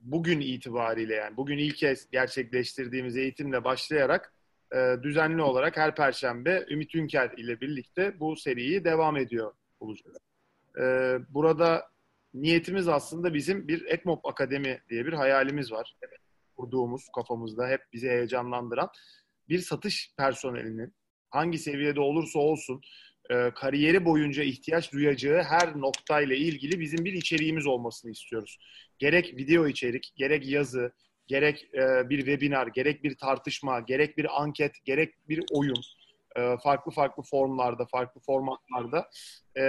Bugün itibariyle yani bugün ilk kez gerçekleştirdiğimiz eğitimle başlayarak e, düzenli olarak her perşembe Ümit Ünker ile birlikte bu seriyi devam ediyor olacağız. E, burada niyetimiz aslında bizim bir Ekmop Akademi diye bir hayalimiz var. Kurduğumuz kafamızda hep bizi heyecanlandıran bir satış personelinin hangi seviyede olursa olsun e, kariyeri boyunca ihtiyaç duyacağı her noktayla ilgili bizim bir içeriğimiz olmasını istiyoruz. Gerek video içerik, gerek yazı, gerek e, bir webinar, gerek bir tartışma, gerek bir anket, gerek bir oyun e, farklı farklı formlarda, farklı formatlarda e,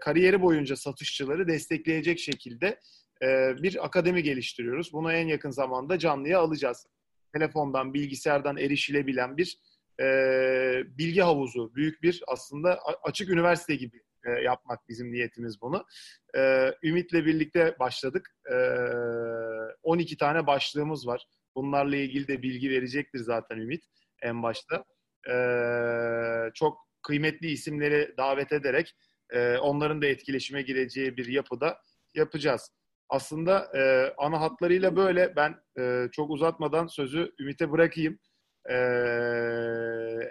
kariyeri boyunca satışçıları destekleyecek şekilde e, bir akademi geliştiriyoruz. Bunu en yakın zamanda canlıya alacağız. Telefondan, bilgisayardan erişilebilen bir e, bilgi havuzu, büyük bir aslında açık üniversite gibi e, yapmak bizim niyetimiz bunu. E, Ümit'le birlikte başladık. E, 12 tane başlığımız var. Bunlarla ilgili de bilgi verecektir zaten Ümit en başta. E, çok kıymetli isimleri davet ederek e, onların da etkileşime gireceği bir yapıda yapacağız. Aslında e, ana hatlarıyla böyle ben e, çok uzatmadan sözü Ümit'e bırakayım. E,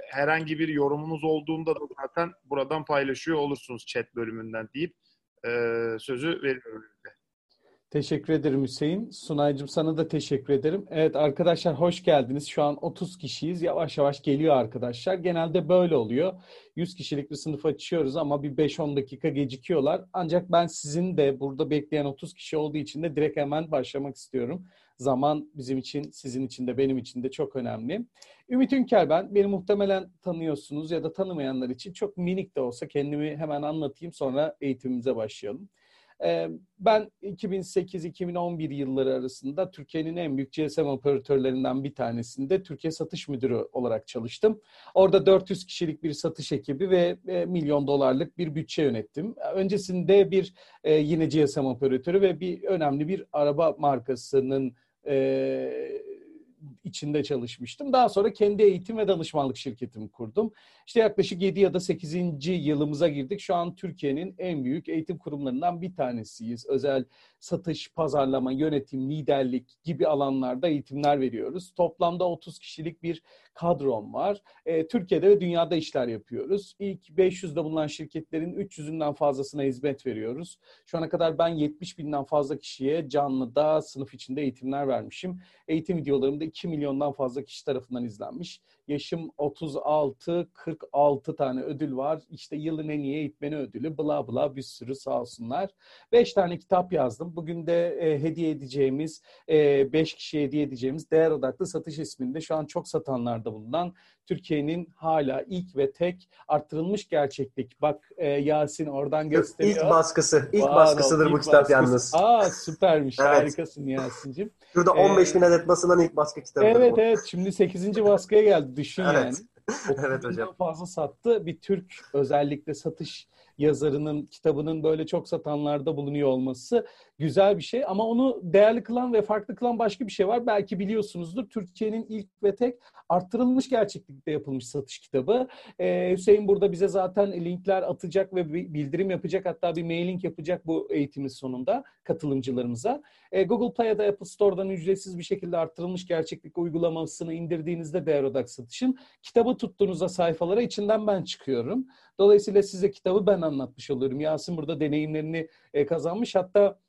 herhangi bir yorumunuz olduğunda da zaten buradan paylaşıyor olursunuz chat bölümünden deyip e, sözü veriyorum. Teşekkür ederim Hüseyin. Sunaycığım sana da teşekkür ederim. Evet arkadaşlar hoş geldiniz. Şu an 30 kişiyiz. Yavaş yavaş geliyor arkadaşlar. Genelde böyle oluyor. 100 kişilik bir sınıf açıyoruz ama bir 5-10 dakika gecikiyorlar. Ancak ben sizin de burada bekleyen 30 kişi olduğu için de direkt hemen başlamak istiyorum. Zaman bizim için, sizin için de benim için de çok önemli. Ümit Ünker ben. Beni muhtemelen tanıyorsunuz ya da tanımayanlar için çok minik de olsa kendimi hemen anlatayım sonra eğitimimize başlayalım. Ee, ben 2008-2011 yılları arasında Türkiye'nin en büyük GSM operatörlerinden bir tanesinde Türkiye Satış Müdürü olarak çalıştım. Orada 400 kişilik bir satış ekibi ve e, milyon dolarlık bir bütçe yönettim. Öncesinde bir e, yine GSM operatörü ve bir önemli bir araba markasının e, içinde çalışmıştım. Daha sonra kendi eğitim ve danışmanlık şirketimi kurdum. İşte yaklaşık 7 ya da 8. yılımıza girdik. Şu an Türkiye'nin en büyük eğitim kurumlarından bir tanesiyiz. Özel satış, pazarlama, yönetim, liderlik gibi alanlarda eğitimler veriyoruz. Toplamda 30 kişilik bir kadrom var. E, Türkiye'de ve dünyada işler yapıyoruz. İlk 500'de bulunan şirketlerin 300'ünden fazlasına hizmet veriyoruz. Şu ana kadar ben 70 binden fazla kişiye canlıda sınıf içinde eğitimler vermişim. Eğitim videolarımda 2 milyondan fazla kişi tarafından izlenmiş. Yaşım 36, 46 tane ödül var. İşte yılın en iyi eğitmeni ödülü, bla bla bir sürü sağ olsunlar. 5 tane kitap yazdım. Bugün de e, hediye edeceğimiz, 5 e, kişiye hediye edeceğimiz Değer Odaklı Satış isminde şu an çok satanlarda bulunan Türkiye'nin hala ilk ve tek arttırılmış gerçeklik. Bak e, Yasin oradan gösteriyor. İlk baskısı. İlk Var, baskısıdır ilk bu kitap baskısı. yalnız. Aa süpermiş. evet. Harikasın Yasin'cim. Şurada 15 ee, bin adet basılan ilk baskı kitabı. Evet bu. evet. Şimdi 8. baskıya geldi. Düşün evet. yani. evet hocam. fazla sattı. Bir Türk özellikle satış yazarının kitabının böyle çok satanlarda bulunuyor olması güzel bir şey. Ama onu değerli kılan ve farklı kılan başka bir şey var. Belki biliyorsunuzdur. Türkiye'nin ilk ve tek arttırılmış gerçeklikte yapılmış satış kitabı. Ee, Hüseyin burada bize zaten linkler atacak ve bildirim yapacak. Hatta bir mailing yapacak bu eğitimin sonunda katılımcılarımıza. Ee, Google Play ya da Apple Store'dan ücretsiz bir şekilde arttırılmış gerçeklik uygulamasını indirdiğinizde değer odak satışın kitabı tuttuğunuzda sayfalara içinden ben çıkıyorum. Dolayısıyla size kitabı ben anlatmış oluyorum. Yasin burada deneyimlerini e, kazanmış. Hatta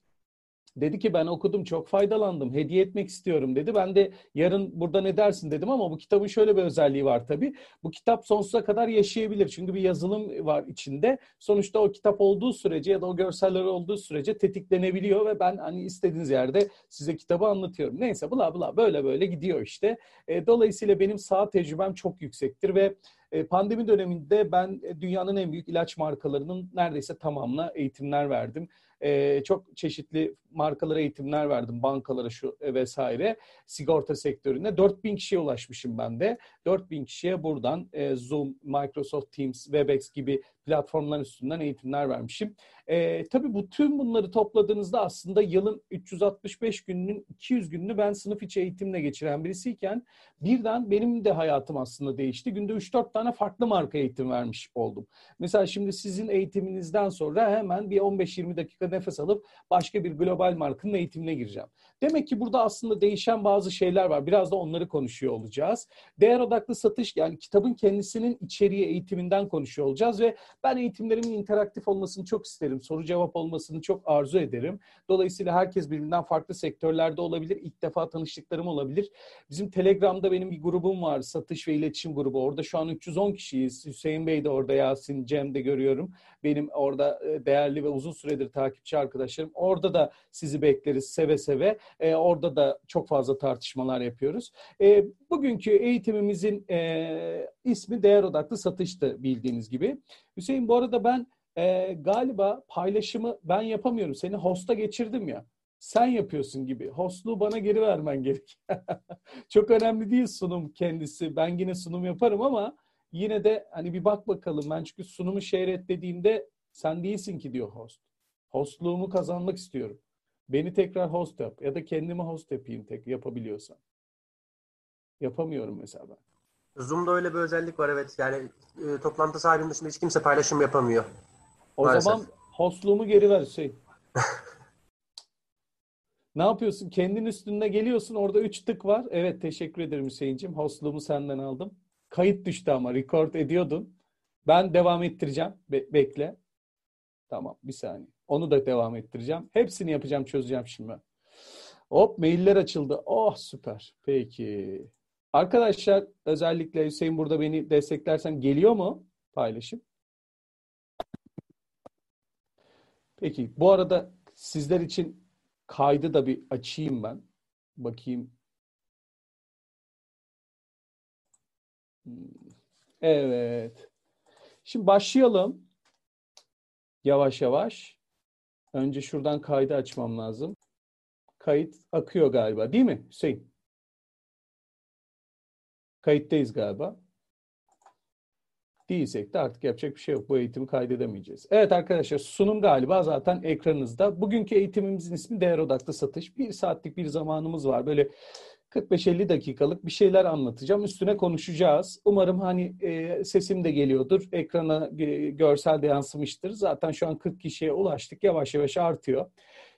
Dedi ki ben okudum çok faydalandım. Hediye etmek istiyorum dedi. Ben de yarın burada ne dersin dedim ama bu kitabın şöyle bir özelliği var tabii. Bu kitap sonsuza kadar yaşayabilir. Çünkü bir yazılım var içinde. Sonuçta o kitap olduğu sürece ya da o görseller olduğu sürece tetiklenebiliyor ve ben hani istediğiniz yerde size kitabı anlatıyorum. Neyse bla bla böyle böyle gidiyor işte. E, dolayısıyla benim sağ tecrübem çok yüksektir ve e, pandemi döneminde ben e, dünyanın en büyük ilaç markalarının neredeyse tamamına eğitimler verdim. E, çok çeşitli markalara eğitimler verdim. Bankalara şu e, vesaire. Sigorta sektöründe. 4000 kişiye ulaşmışım ben de. 4000 kişiye buradan e, Zoom, Microsoft Teams, Webex gibi platformların üstünden eğitimler vermişim. E, tabii bu tüm bunları topladığınızda aslında yılın 365 gününün 200 gününü ben sınıf içi eğitimle geçiren birisiyken birden benim de hayatım aslında değişti. Günde 3-4 tane farklı marka eğitim vermiş oldum. Mesela şimdi sizin eğitiminizden sonra hemen bir 15-20 dakika nefes alıp başka bir global markanın eğitimine gireceğim. Demek ki burada aslında değişen bazı şeyler var. Biraz da onları konuşuyor olacağız. Değer odaklı satış yani kitabın kendisinin içeriği eğitiminden konuşuyor olacağız ve ben eğitimlerimin interaktif olmasını çok isterim. Soru cevap olmasını çok arzu ederim. Dolayısıyla herkes birbirinden farklı sektörlerde olabilir. İlk defa tanıştıklarım olabilir. Bizim Telegram'da benim bir grubum var. Satış ve iletişim grubu. Orada şu an 310 kişiyiz. Hüseyin Bey de orada, Yasin, Cem de görüyorum. Benim orada e, değerli ve uzun süredir takipçi arkadaşlarım. Orada da sizi bekleriz seve seve. E, orada da çok fazla tartışmalar yapıyoruz. E, bugünkü eğitimimizin e, ismi değer odaklı satıştı bildiğiniz gibi. Hüseyin bu arada ben e, galiba paylaşımı ben yapamıyorum. Seni hosta geçirdim ya. Sen yapıyorsun gibi. Hostluğu bana geri vermen gerek. Çok önemli değil sunum kendisi. Ben yine sunum yaparım ama yine de hani bir bak bakalım. Ben çünkü sunumu şehret dediğimde sen değilsin ki diyor host. Hostluğumu kazanmak istiyorum. Beni tekrar host yap ya da kendimi host yapayım tek yapabiliyorsan. Yapamıyorum mesela ben. Zoom'da öyle bir özellik var evet. Yani e, toplantı sahibinin dışında hiç kimse paylaşım yapamıyor. O Maalesef. zaman hostluğumu geri ver Hüseyin. ne yapıyorsun? Kendin üstünde geliyorsun. Orada üç tık var. Evet teşekkür ederim Hüseyin'ciğim. Hostluğumu senden aldım. Kayıt düştü ama. Record ediyordun. Ben devam ettireceğim. Be- bekle. Tamam bir saniye. Onu da devam ettireceğim. Hepsini yapacağım çözeceğim şimdi. Hop mailler açıldı. Oh süper. Peki. Arkadaşlar özellikle Hüseyin burada beni desteklersen geliyor mu paylaşım? Peki bu arada sizler için kaydı da bir açayım ben. Bakayım. Hmm. Evet. Şimdi başlayalım. Yavaş yavaş. Önce şuradan kaydı açmam lazım. Kayıt akıyor galiba değil mi Hüseyin? Kayıttayız galiba. Değilsek de artık yapacak bir şey yok. Bu eğitimi kaydedemeyeceğiz. Evet arkadaşlar sunum galiba zaten ekranınızda. Bugünkü eğitimimizin ismi değer odaklı satış. Bir saatlik bir zamanımız var. Böyle 45-50 dakikalık bir şeyler anlatacağım. Üstüne konuşacağız. Umarım hani e, sesim de geliyordur. Ekrana e, görsel de yansımıştır. Zaten şu an 40 kişiye ulaştık. Yavaş yavaş artıyor.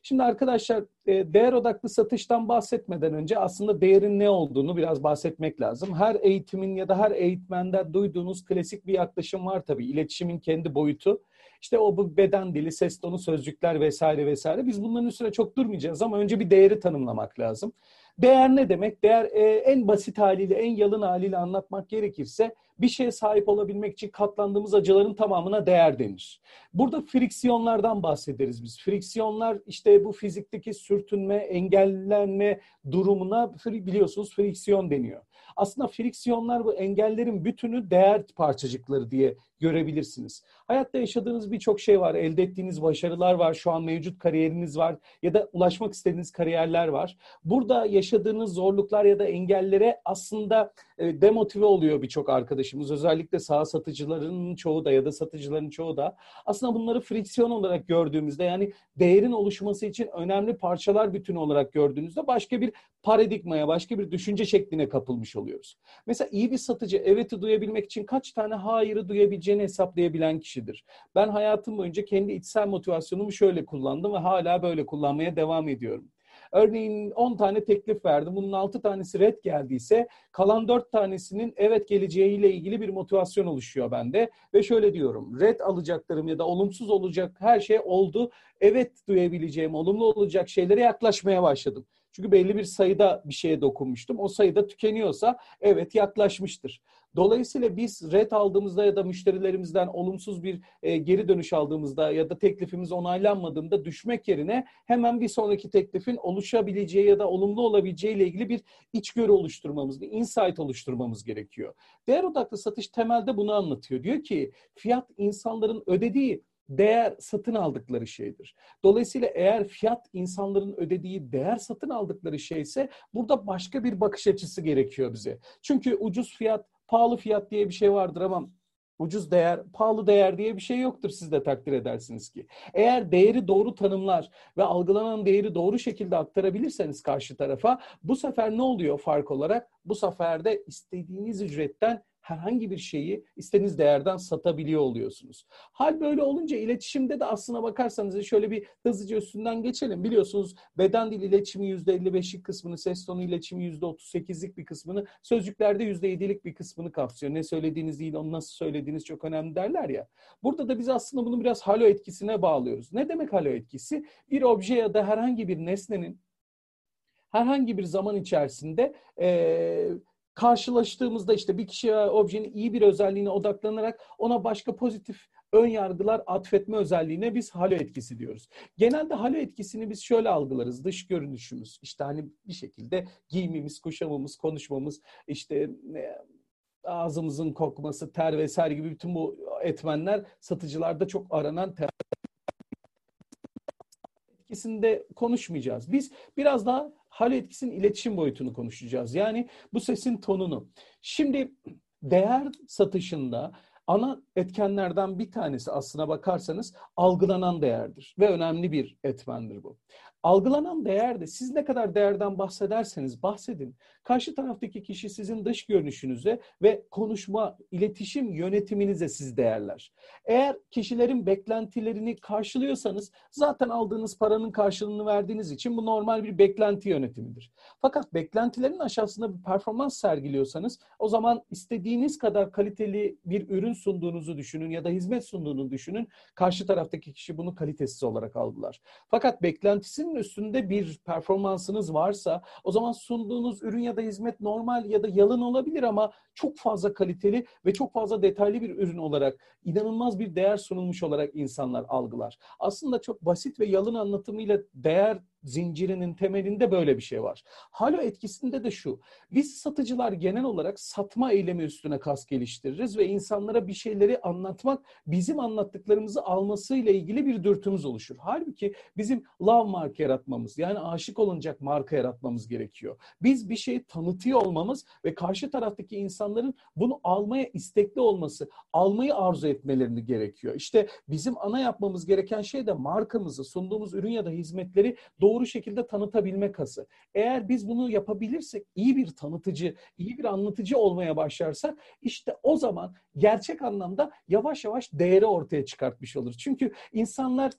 Şimdi arkadaşlar e, değer odaklı satıştan bahsetmeden önce aslında değerin ne olduğunu biraz bahsetmek lazım. Her eğitimin ya da her eğitmende duyduğunuz klasik bir yaklaşım var tabii. İletişimin kendi boyutu. İşte o bu beden dili, ses tonu, sözcükler vesaire vesaire. Biz bunların üstüne çok durmayacağız ama önce bir değeri tanımlamak lazım. Değer ne demek? Değer e, en basit haliyle, en yalın haliyle anlatmak gerekirse bir şeye sahip olabilmek için katlandığımız acıların tamamına değer denir. Burada friksiyonlardan bahsederiz biz. Friksiyonlar işte bu fizikteki sürtünme, engellenme durumuna biliyorsunuz friksiyon deniyor. Aslında friksiyonlar bu engellerin bütünü değer parçacıkları diye görebilirsiniz. Hayatta yaşadığınız birçok şey var, elde ettiğiniz başarılar var, şu an mevcut kariyeriniz var ya da ulaşmak istediğiniz kariyerler var. Burada yaşadığınız zorluklar ya da engellere aslında e, demotive oluyor birçok arkadaşımız. Özellikle sağ satıcıların çoğu da ya da satıcıların çoğu da aslında bunları friksiyon olarak gördüğümüzde yani değerin oluşması için önemli parçalar bütünü olarak gördüğünüzde başka bir paradigmaya, başka bir düşünce şekline kapılmış oluyoruz. Mesela iyi bir satıcı evet'i duyabilmek için kaç tane hayırı duyabileceğini hesaplayabilen kişidir. Ben hayatım boyunca kendi içsel motivasyonumu şöyle kullandım ve hala böyle kullanmaya devam ediyorum. Örneğin 10 tane teklif verdim. Bunun 6 tanesi red geldiyse kalan 4 tanesinin evet geleceğiyle ilgili bir motivasyon oluşuyor bende. Ve şöyle diyorum. Red alacaklarım ya da olumsuz olacak her şey oldu. Evet duyabileceğim, olumlu olacak şeylere yaklaşmaya başladım. Çünkü belli bir sayıda bir şeye dokunmuştum. O sayıda tükeniyorsa evet yaklaşmıştır. Dolayısıyla biz red aldığımızda ya da müşterilerimizden olumsuz bir e, geri dönüş aldığımızda ya da teklifimiz onaylanmadığında düşmek yerine hemen bir sonraki teklifin oluşabileceği ya da olumlu olabileceği ile ilgili bir içgörü oluşturmamız, bir insight oluşturmamız gerekiyor. Değer odaklı satış temelde bunu anlatıyor. Diyor ki fiyat insanların ödediği değer satın aldıkları şeydir. Dolayısıyla eğer fiyat insanların ödediği değer satın aldıkları şeyse burada başka bir bakış açısı gerekiyor bize. Çünkü ucuz fiyat, pahalı fiyat diye bir şey vardır ama ucuz değer, pahalı değer diye bir şey yoktur siz de takdir edersiniz ki. Eğer değeri doğru tanımlar ve algılanan değeri doğru şekilde aktarabilirseniz karşı tarafa bu sefer ne oluyor fark olarak? Bu sefer de istediğiniz ücretten herhangi bir şeyi istediğiniz değerden satabiliyor oluyorsunuz. Hal böyle olunca iletişimde de aslına bakarsanız şöyle bir hızlıca üstünden geçelim. Biliyorsunuz beden dil iletişimi %55'lik kısmını, ses tonu iletişimi %38'lik bir kısmını, sözcüklerde %7'lik bir kısmını kapsıyor. Ne söylediğiniz değil, onu nasıl söylediğiniz çok önemli derler ya. Burada da biz aslında bunu biraz halo etkisine bağlıyoruz. Ne demek halo etkisi? Bir obje ya da herhangi bir nesnenin herhangi bir zaman içerisinde e, karşılaştığımızda işte bir kişi objenin iyi bir özelliğine odaklanarak ona başka pozitif ön yargılar atfetme özelliğine biz halo etkisi diyoruz. Genelde halo etkisini biz şöyle algılarız. Dış görünüşümüz, işte hani bir şekilde giyimimiz, kuşamımız, konuşmamız, işte e, ağzımızın kokması, ter vesaire gibi bütün bu etmenler satıcılarda çok aranan ter etkisinde konuşmayacağız. Biz biraz daha hal etkisinin iletişim boyutunu konuşacağız. Yani bu sesin tonunu. Şimdi değer satışında ana etkenlerden bir tanesi aslına bakarsanız algılanan değerdir ve önemli bir etmendir bu. Algılanan değer de siz ne kadar değerden bahsederseniz bahsedin. Karşı taraftaki kişi sizin dış görünüşünüze ve konuşma, iletişim yönetiminize siz değerler. Eğer kişilerin beklentilerini karşılıyorsanız zaten aldığınız paranın karşılığını verdiğiniz için bu normal bir beklenti yönetimidir. Fakat beklentilerin aşağısında bir performans sergiliyorsanız o zaman istediğiniz kadar kaliteli bir ürün sunduğunuzu düşünün ya da hizmet sunduğunu düşünün. Karşı taraftaki kişi bunu kalitesiz olarak algılar. Fakat beklentisinin üstünde bir performansınız varsa o zaman sunduğunuz ürün ya da hizmet normal ya da yalın olabilir ama çok fazla kaliteli ve çok fazla detaylı bir ürün olarak inanılmaz bir değer sunulmuş olarak insanlar algılar. Aslında çok basit ve yalın anlatımıyla değer zincirinin temelinde böyle bir şey var. Halo etkisinde de şu. Biz satıcılar genel olarak satma eylemi üstüne kas geliştiririz ve insanlara bir şeyleri anlatmak, bizim anlattıklarımızı almasıyla ilgili bir dürtümüz oluşur. Halbuki bizim love mark yaratmamız, yani aşık olunacak marka yaratmamız gerekiyor. Biz bir şeyi tanıtıyor olmamız ve karşı taraftaki insanların bunu almaya istekli olması, almayı arzu etmelerini gerekiyor. İşte bizim ana yapmamız gereken şey de markamızı, sunduğumuz ürün ya da hizmetleri doğru şekilde tanıtabilme kası. Eğer biz bunu yapabilirsek, iyi bir tanıtıcı, iyi bir anlatıcı olmaya başlarsak işte o zaman gerçek anlamda yavaş yavaş değeri ortaya çıkartmış olur. Çünkü insanlar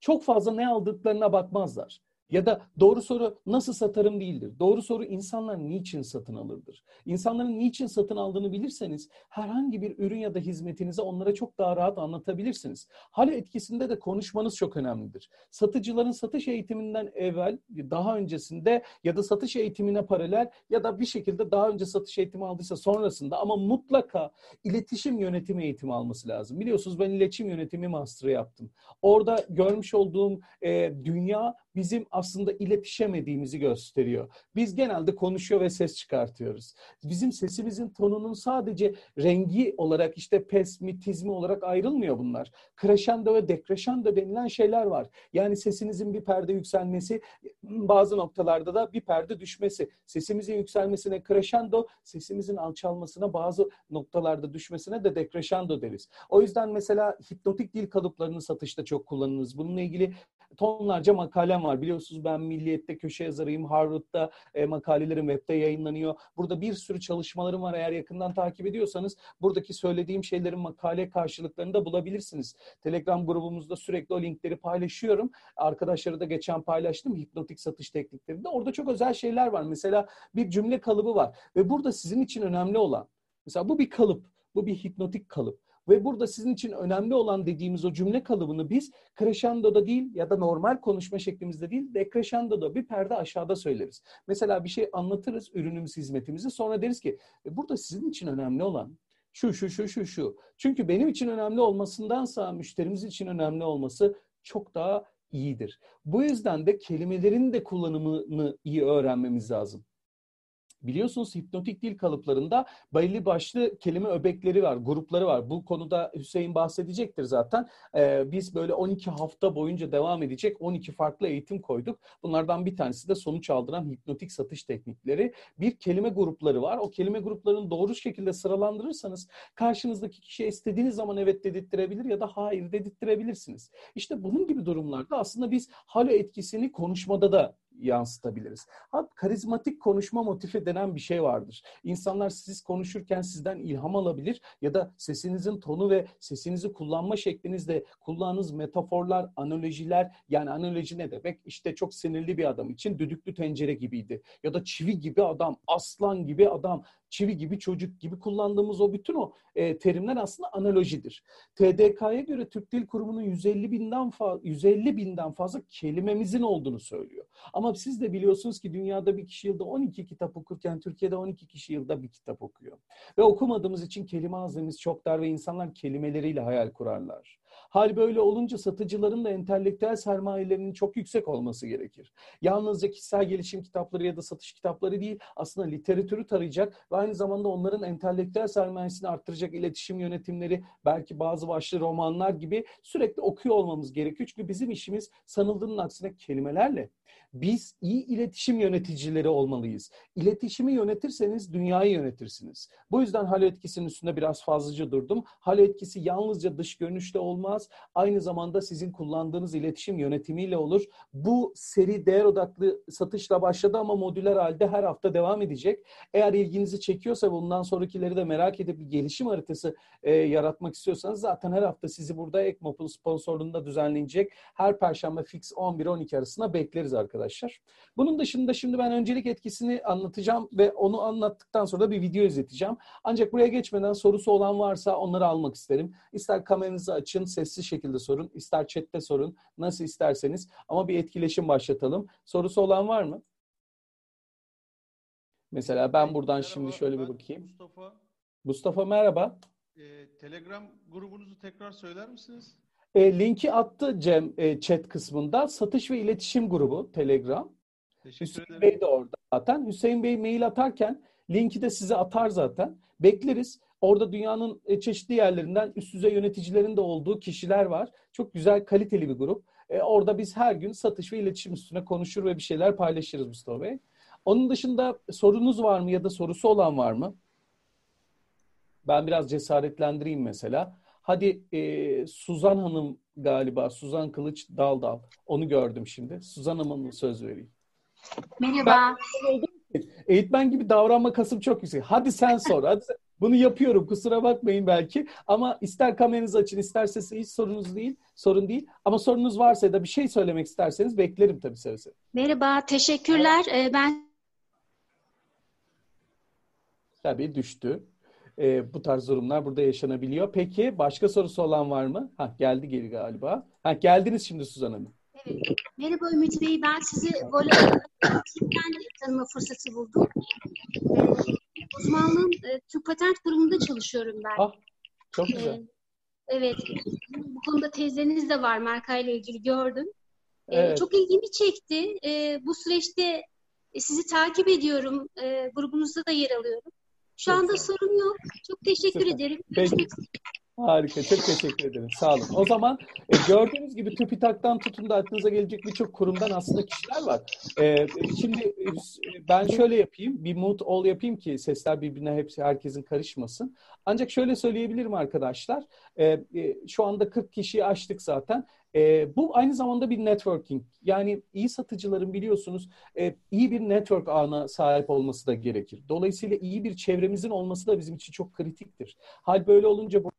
çok fazla ne aldıklarına bakmazlar. Ya da doğru soru nasıl satarım değildir. Doğru soru insanlar niçin satın alırdır. İnsanların niçin satın aldığını bilirseniz herhangi bir ürün ya da hizmetinizi onlara çok daha rahat anlatabilirsiniz. Hal etkisinde de konuşmanız çok önemlidir. Satıcıların satış eğitiminden evvel, daha öncesinde ya da satış eğitimine paralel ya da bir şekilde daha önce satış eğitimi aldıysa sonrasında ama mutlaka iletişim yönetimi eğitimi alması lazım. Biliyorsunuz ben iletişim yönetimi master'ı yaptım. Orada görmüş olduğum e, dünya bizim aslında iletişemediğimizi gösteriyor. Biz genelde konuşuyor ve ses çıkartıyoruz. Bizim sesimizin tonunun sadece rengi olarak işte pes mi, tiz mi olarak ayrılmıyor bunlar. Crescendo ve decrescendo denilen şeyler var. Yani sesinizin bir perde yükselmesi, bazı noktalarda da bir perde düşmesi. Sesimizin yükselmesine crescendo, sesimizin alçalmasına bazı noktalarda düşmesine de decrescendo deriz. O yüzden mesela hipnotik dil kalıplarını satışta çok kullanırız. Bununla ilgili tonlarca makalem var. Biliyorsunuz ben Milliyet'te köşe yazarıyım. Harvard'da e, makalelerim webde yayınlanıyor. Burada bir sürü çalışmalarım var. Eğer yakından takip ediyorsanız buradaki söylediğim şeylerin makale karşılıklarını da bulabilirsiniz. Telegram grubumuzda sürekli o linkleri paylaşıyorum. Arkadaşları da geçen paylaştım. Hipnotik satış tekniklerinde. Orada çok özel şeyler var. Mesela bir cümle kalıbı var. Ve burada sizin için önemli olan mesela bu bir kalıp. Bu bir hipnotik kalıp. Ve burada sizin için önemli olan dediğimiz o cümle kalıbını biz crescendo'da değil ya da normal konuşma şeklimizde değil decrescendo'da bir perde aşağıda söyleriz. Mesela bir şey anlatırız ürünümüz, hizmetimizi sonra deriz ki e, burada sizin için önemli olan şu şu şu şu şu. Çünkü benim için önemli olmasındansa müşterimiz için önemli olması çok daha iyidir. Bu yüzden de kelimelerin de kullanımını iyi öğrenmemiz lazım. Biliyorsunuz hipnotik dil kalıplarında belli başlı kelime öbekleri var, grupları var. Bu konuda Hüseyin bahsedecektir zaten. Ee, biz böyle 12 hafta boyunca devam edecek 12 farklı eğitim koyduk. Bunlardan bir tanesi de sonuç aldıran hipnotik satış teknikleri. Bir kelime grupları var. O kelime gruplarını doğru şekilde sıralandırırsanız karşınızdaki kişiye istediğiniz zaman evet dedirttirebilir ya da hayır dedirttirebilirsiniz. İşte bunun gibi durumlarda aslında biz halo etkisini konuşmada da yansıtabiliriz. Ha, karizmatik konuşma motifi denen bir şey vardır. İnsanlar siz konuşurken sizden ilham alabilir ya da sesinizin tonu ve sesinizi kullanma şeklinizde kullandığınız metaforlar, analojiler yani analoji ne demek? İşte çok sinirli bir adam için düdüklü tencere gibiydi. Ya da çivi gibi adam, aslan gibi adam, çivi gibi çocuk gibi kullandığımız o bütün o e, terimler aslında analojidir. TDK'ya göre Türk Dil Kurumu'nun 150 binden fazla 150 binden fazla kelimemizin olduğunu söylüyor. Ama siz de biliyorsunuz ki dünyada bir kişi yılda 12 kitap okurken Türkiye'de 12 kişi yılda bir kitap okuyor. Ve okumadığımız için kelime haznemiz çok dar ve insanlar kelimeleriyle hayal kurarlar. Hal böyle olunca satıcıların da entelektüel sermayelerinin çok yüksek olması gerekir. Yalnızca kişisel gelişim kitapları ya da satış kitapları değil, aslında literatürü tarayacak ve aynı zamanda onların entelektüel sermayesini arttıracak iletişim yönetimleri, belki bazı başlı romanlar gibi sürekli okuyor olmamız gerekiyor. Çünkü bizim işimiz sanıldığının aksine kelimelerle. Biz iyi iletişim yöneticileri olmalıyız. İletişimi yönetirseniz dünyayı yönetirsiniz. Bu yüzden hal etkisinin üstünde biraz fazlaca durdum. Hal etkisi yalnızca dış görünüşte olmaz. Aynı zamanda sizin kullandığınız iletişim yönetimiyle olur. Bu seri değer odaklı satışla başladı ama modüler halde her hafta devam edecek. Eğer ilginizi çekiyorsa bundan sonrakileri de merak edip bir gelişim haritası e, yaratmak istiyorsanız zaten her hafta sizi burada Ekmop'un sponsorluğunda düzenlenecek her perşembe fix 11-12 arasında bekleriz arkadaşlar. Bunun dışında şimdi ben öncelik etkisini anlatacağım ve onu anlattıktan sonra da bir video izleteceğim. Ancak buraya geçmeden sorusu olan varsa onları almak isterim. İster kameranızı açın, sessiz şekilde sorun, ister chatte sorun, nasıl isterseniz ama bir etkileşim başlatalım. Sorusu olan var mı? Mesela ben buradan Merhaba, şimdi şöyle bir bakayım. Mustafa. Mustafa merhaba. Ee, Telegram grubunuzu tekrar söyler misiniz? E, linki attı Cem e, chat kısmında. Satış ve iletişim grubu Telegram. Teşekkür Hüseyin ederim. Bey de orada zaten. Hüseyin Bey mail atarken linki de size atar zaten. Bekleriz. Orada dünyanın e, çeşitli yerlerinden üst düzey yöneticilerin de olduğu kişiler var. Çok güzel, kaliteli bir grup. E, orada biz her gün satış ve iletişim üstüne konuşur ve bir şeyler paylaşırız Mustafa Bey. Onun dışında sorunuz var mı ya da sorusu olan var mı? Ben biraz cesaretlendireyim mesela. Hadi e, Suzan Hanım galiba, Suzan Kılıç Daldal. Onu gördüm şimdi. Suzan Hanım'a söz vereyim. Merhaba. Eğitmen gibi davranma kasım çok yüksek. Hadi sen sor. Hadi sen- Bunu yapıyorum. Kusura bakmayın belki. Ama ister kameranızı açın, isterse hiç sorunuz değil. Sorun değil. Ama sorunuz varsa ya da bir şey söylemek isterseniz beklerim tabii seve seve. Merhaba, teşekkürler. Ee, ben Tabii düştü. Ee, bu tarz durumlar burada yaşanabiliyor. Peki başka sorusu olan var mı? Ha geldi geri galiba. Ha geldiniz şimdi Suzan Hanım. merhaba Ümit Bey. Ben sizi Volkan'dan tanıma fırsatı buldum. Ee, uzmanlığım e, Türk Patent Kurumu'nda çalışıyorum ben. Ah çok güzel. Ee, evet. Bu konuda tezleriniz de var markayla ilgili gördüm. Ee, Evet. Çok ilgimi çekti. Ee, bu süreçte e, sizi takip ediyorum. Ee, grubunuzda da yer alıyorum. Şu anda sorun yok. Çok teşekkür Süper. ederim. Görüşmek üzere. Harika. Çok teşekkür ederim. Sağ olun. O zaman e, gördüğünüz gibi TÜBİTAK'tan tutun da aklınıza gelecek birçok kurumdan aslında kişiler var. E, şimdi e, ben şöyle yapayım. Bir mute all yapayım ki sesler birbirine hepsi herkesin karışmasın. Ancak şöyle söyleyebilirim arkadaşlar. E, e, şu anda 40 kişiyi aştık zaten. E, bu aynı zamanda bir networking. Yani iyi satıcıların biliyorsunuz e, iyi bir network ağına sahip olması da gerekir. Dolayısıyla iyi bir çevremizin olması da bizim için çok kritiktir. Hal böyle olunca bu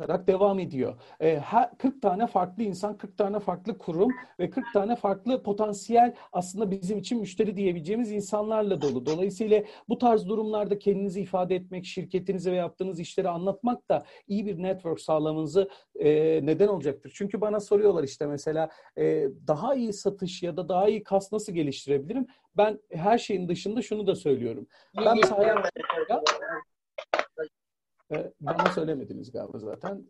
olarak devam ediyor. E, her 40 tane farklı insan, 40 tane farklı kurum ve 40 tane farklı potansiyel aslında bizim için müşteri diyebileceğimiz insanlarla dolu. Dolayısıyla bu tarz durumlarda kendinizi ifade etmek, şirketinizi ve yaptığınız işleri anlatmak da iyi bir network sağlamanızı e, neden olacaktır. Çünkü bana soruyorlar işte mesela e, daha iyi satış ya da daha iyi kas nasıl geliştirebilirim? Ben her şeyin dışında şunu da söylüyorum. Ben sayem e, bana söylemediniz galiba zaten.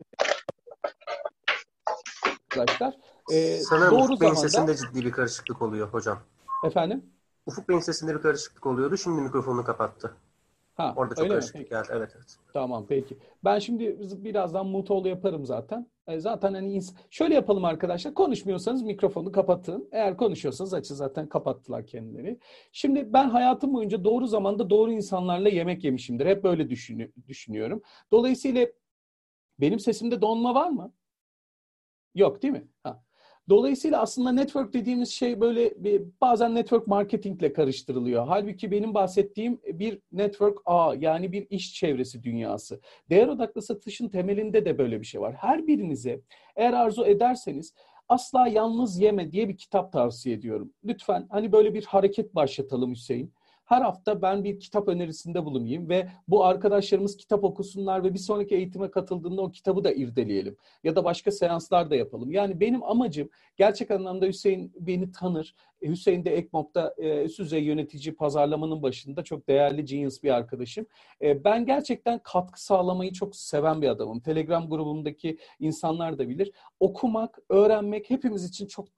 Arkadaşlar. E, Sanırım doğru Ufuk Bey'in zamanda sesinde ciddi bir karışıklık oluyor hocam. efendim Ufuk Bey'in sesinde bir karışıklık oluyordu. Şimdi mikrofonunu kapattı. Ha, Orada çok karışıklık geldi. Evet evet. Tamam peki. Ben şimdi birazdan mutolu yaparım zaten. E, zaten hani şöyle yapalım arkadaşlar. Konuşmuyorsanız mikrofonu kapatın. Eğer konuşuyorsanız açın zaten kapattılar kendileri. Şimdi ben hayatım boyunca doğru zamanda doğru insanlarla yemek yemişimdir. Hep böyle düşünü- düşünüyorum. Dolayısıyla benim sesimde donma var mı? Yok değil mi? Ha. Dolayısıyla aslında network dediğimiz şey böyle bir, bazen network marketingle karıştırılıyor. Halbuki benim bahsettiğim bir network ağ yani bir iş çevresi dünyası. Değer odaklı satışın temelinde de böyle bir şey var. Her birinize eğer arzu ederseniz Asla Yalnız Yeme diye bir kitap tavsiye ediyorum. Lütfen hani böyle bir hareket başlatalım Hüseyin. Her hafta ben bir kitap önerisinde bulunayım ve bu arkadaşlarımız kitap okusunlar ve bir sonraki eğitime katıldığında o kitabı da irdeleyelim. Ya da başka seanslar da yapalım. Yani benim amacım gerçek anlamda Hüseyin beni tanır. E, Hüseyin de Ekmok'ta e, üst düzey yönetici pazarlamanın başında çok değerli genius bir arkadaşım. E, ben gerçekten katkı sağlamayı çok seven bir adamım. Telegram grubumdaki insanlar da bilir. Okumak, öğrenmek hepimiz için çok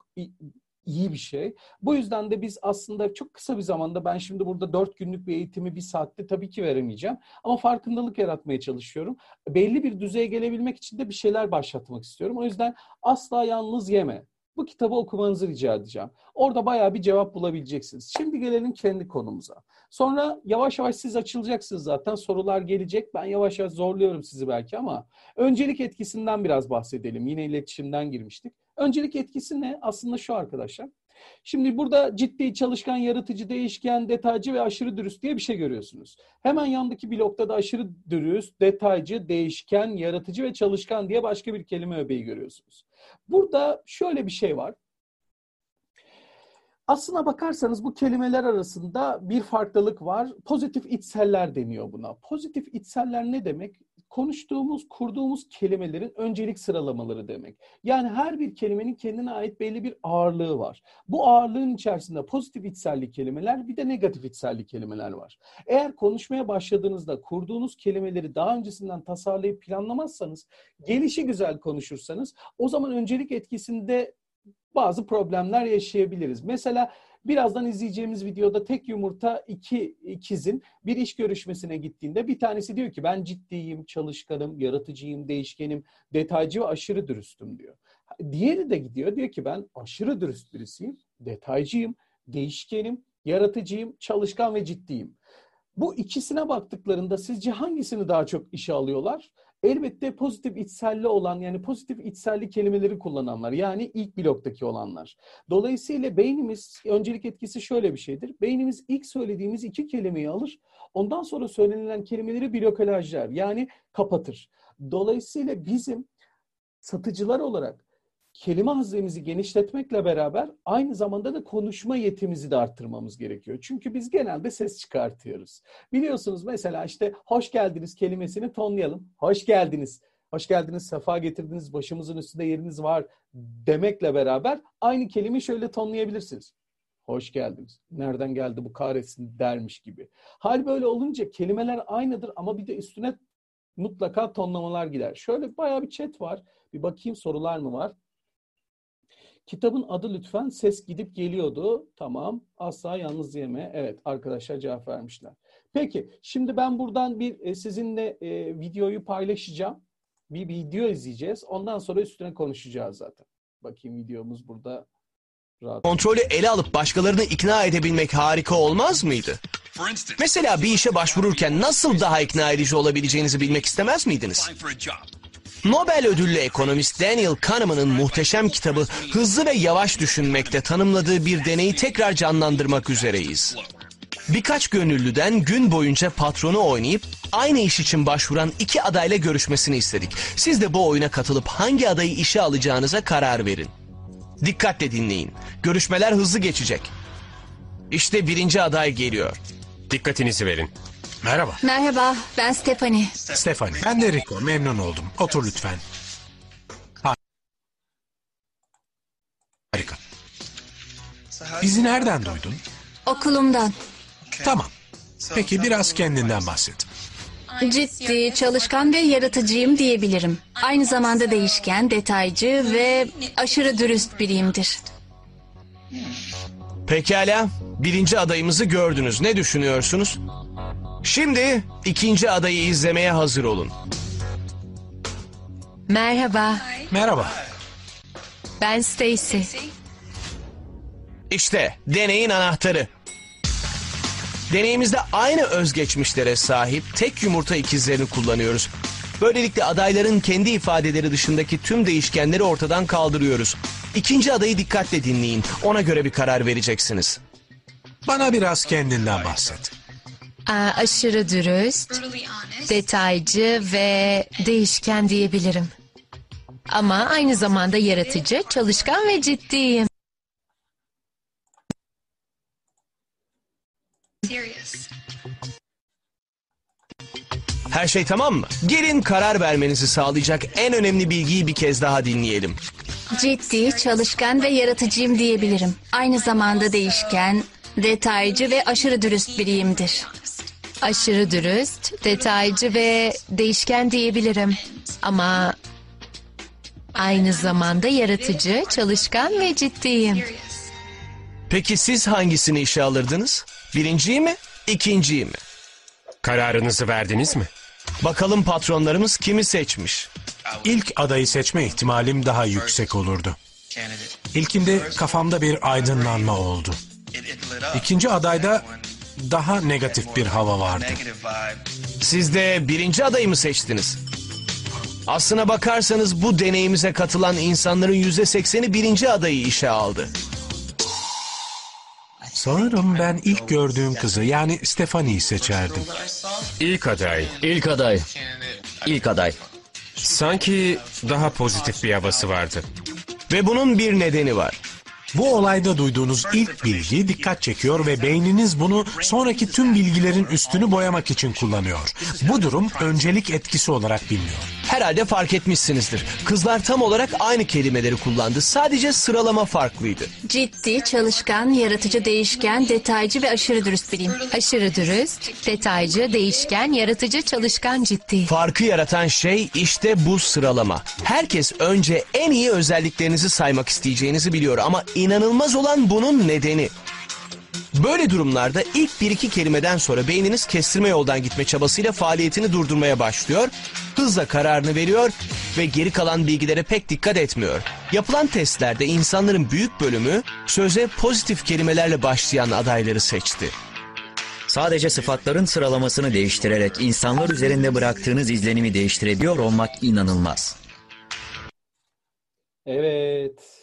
iyi, bir şey. Bu yüzden de biz aslında çok kısa bir zamanda ben şimdi burada dört günlük bir eğitimi bir saatte tabii ki veremeyeceğim. Ama farkındalık yaratmaya çalışıyorum. Belli bir düzeye gelebilmek için de bir şeyler başlatmak istiyorum. O yüzden asla yalnız yeme. Bu kitabı okumanızı rica edeceğim. Orada bayağı bir cevap bulabileceksiniz. Şimdi gelelim kendi konumuza. Sonra yavaş yavaş siz açılacaksınız zaten. Sorular gelecek. Ben yavaş yavaş zorluyorum sizi belki ama öncelik etkisinden biraz bahsedelim. Yine iletişimden girmiştik. Öncelik etkisi ne? Aslında şu arkadaşlar. Şimdi burada ciddi, çalışkan, yaratıcı, değişken, detaycı ve aşırı dürüst diye bir şey görüyorsunuz. Hemen yandaki blokta da aşırı dürüst, detaycı, değişken, yaratıcı ve çalışkan diye başka bir kelime öbeği görüyorsunuz. Burada şöyle bir şey var. Aslına bakarsanız bu kelimeler arasında bir farklılık var. Pozitif içseller deniyor buna. Pozitif içseller ne demek? Konuştuğumuz, kurduğumuz kelimelerin öncelik sıralamaları demek. Yani her bir kelimenin kendine ait belli bir ağırlığı var. Bu ağırlığın içerisinde pozitif içselli kelimeler bir de negatif içselli kelimeler var. Eğer konuşmaya başladığınızda kurduğunuz kelimeleri daha öncesinden tasarlayıp planlamazsanız, gelişi güzel konuşursanız o zaman öncelik etkisinde bazı problemler yaşayabiliriz. Mesela birazdan izleyeceğimiz videoda tek yumurta iki ikizin bir iş görüşmesine gittiğinde bir tanesi diyor ki ben ciddiyim, çalışkanım, yaratıcıyım, değişkenim, detaycı ve aşırı dürüstüm diyor. Diğeri de gidiyor diyor ki ben aşırı dürüst birisiyim, detaycıyım, değişkenim, yaratıcıyım, çalışkan ve ciddiyim. Bu ikisine baktıklarında sizce hangisini daha çok işe alıyorlar? Elbette pozitif içselli olan yani pozitif içselli kelimeleri kullananlar yani ilk bloktaki olanlar. Dolayısıyla beynimiz öncelik etkisi şöyle bir şeydir. Beynimiz ilk söylediğimiz iki kelimeyi alır. Ondan sonra söylenilen kelimeleri blokelajlar yani kapatır. Dolayısıyla bizim satıcılar olarak kelime haznemizi genişletmekle beraber aynı zamanda da konuşma yetimizi de arttırmamız gerekiyor. Çünkü biz genelde ses çıkartıyoruz. Biliyorsunuz mesela işte hoş geldiniz kelimesini tonlayalım. Hoş geldiniz. Hoş geldiniz, sefa getirdiniz, başımızın üstünde yeriniz var demekle beraber aynı kelimeyi şöyle tonlayabilirsiniz. Hoş geldiniz. Nereden geldi bu kahretsin dermiş gibi. Hal böyle olunca kelimeler aynıdır ama bir de üstüne mutlaka tonlamalar gider. Şöyle bayağı bir chat var. Bir bakayım sorular mı var? Kitabın adı lütfen ses gidip geliyordu. Tamam. Asla yalnız yeme. Evet arkadaşlar cevap vermişler. Peki şimdi ben buradan bir e, sizinle e, videoyu paylaşacağım. Bir video izleyeceğiz. Ondan sonra üstüne konuşacağız zaten. Bakayım videomuz burada. Rahat. Kontrolü ele alıp başkalarını ikna edebilmek harika olmaz mıydı? Mesela bir işe başvururken nasıl daha ikna edici olabileceğinizi bilmek istemez miydiniz? Nobel ödüllü ekonomist Daniel Kahneman'ın muhteşem kitabı Hızlı ve Yavaş Düşünmekte tanımladığı bir deneyi tekrar canlandırmak üzereyiz. Birkaç gönüllüden gün boyunca patronu oynayıp aynı iş için başvuran iki adayla görüşmesini istedik. Siz de bu oyuna katılıp hangi adayı işe alacağınıza karar verin. Dikkatle dinleyin. Görüşmeler hızlı geçecek. İşte birinci aday geliyor. Dikkatinizi verin. Merhaba. Merhaba, ben Stephanie. Stefani. Ben de Rico. Memnun oldum. Otur lütfen. Harika. Bizi nereden duydun? Okulumdan. Tamam. Peki biraz kendinden bahset. Ciddi, çalışkan ve yaratıcıyım diyebilirim. Aynı zamanda değişken, detaycı ve aşırı dürüst biriyimdir. Pekala, birinci adayımızı gördünüz. Ne düşünüyorsunuz? Şimdi ikinci adayı izlemeye hazır olun. Merhaba, Merhaba. ben Stacy. İşte deneyin anahtarı. Deneyimizde aynı özgeçmişlere sahip tek yumurta ikizlerini kullanıyoruz. Böylelikle adayların kendi ifadeleri dışındaki tüm değişkenleri ortadan kaldırıyoruz. İkinci adayı dikkatle dinleyin. Ona göre bir karar vereceksiniz. Bana biraz kendinden bahset. Aa, aşırı dürüst, detaycı ve değişken diyebilirim. Ama aynı zamanda yaratıcı, çalışkan ve ciddiyim. Her şey tamam mı? Gelin karar vermenizi sağlayacak en önemli bilgiyi bir kez daha dinleyelim. Ciddi, çalışkan ve yaratıcıyım diyebilirim. Aynı zamanda değişken, detaycı ve aşırı dürüst biriyimdir. Aşırı dürüst, detaycı ve değişken diyebilirim. Ama aynı zamanda yaratıcı, çalışkan ve ciddiyim. Peki siz hangisini işe alırdınız? Birinciyi mi, ikinciyi mi? Kararınızı verdiniz mi? Bakalım patronlarımız kimi seçmiş? İlk adayı seçme ihtimalim daha yüksek olurdu. İlkinde kafamda bir aydınlanma oldu. İkinci adayda daha negatif bir hava vardı. Siz de birinci adayı mı seçtiniz? Aslına bakarsanız bu deneyimize katılan insanların yüzde sekseni birinci adayı işe aldı. Sanırım ben ilk gördüğüm kızı yani Stephanie'yi seçerdim. İlk aday. İlk aday. İlk aday. Sanki daha pozitif bir havası vardı. Ve bunun bir nedeni var. Bu olayda duyduğunuz ilk bilgi dikkat çekiyor ve beyniniz bunu sonraki tüm bilgilerin üstünü boyamak için kullanıyor. Bu durum öncelik etkisi olarak biliniyor. Herhalde fark etmişsinizdir. Kızlar tam olarak aynı kelimeleri kullandı. Sadece sıralama farklıydı. Ciddi, çalışkan, yaratıcı, değişken, detaycı ve aşırı dürüst biriyim. Aşırı dürüst, detaycı, değişken, yaratıcı, çalışkan, ciddi. Farkı yaratan şey işte bu sıralama. Herkes önce en iyi özelliklerinizi saymak isteyeceğinizi biliyor ama inanılmaz olan bunun nedeni. Böyle durumlarda ilk bir iki kelimeden sonra beyniniz kestirme yoldan gitme çabasıyla faaliyetini durdurmaya başlıyor, hızla kararını veriyor ve geri kalan bilgilere pek dikkat etmiyor. Yapılan testlerde insanların büyük bölümü söze pozitif kelimelerle başlayan adayları seçti. Sadece sıfatların sıralamasını değiştirerek insanlar üzerinde bıraktığınız izlenimi değiştirebiliyor olmak inanılmaz. Evet.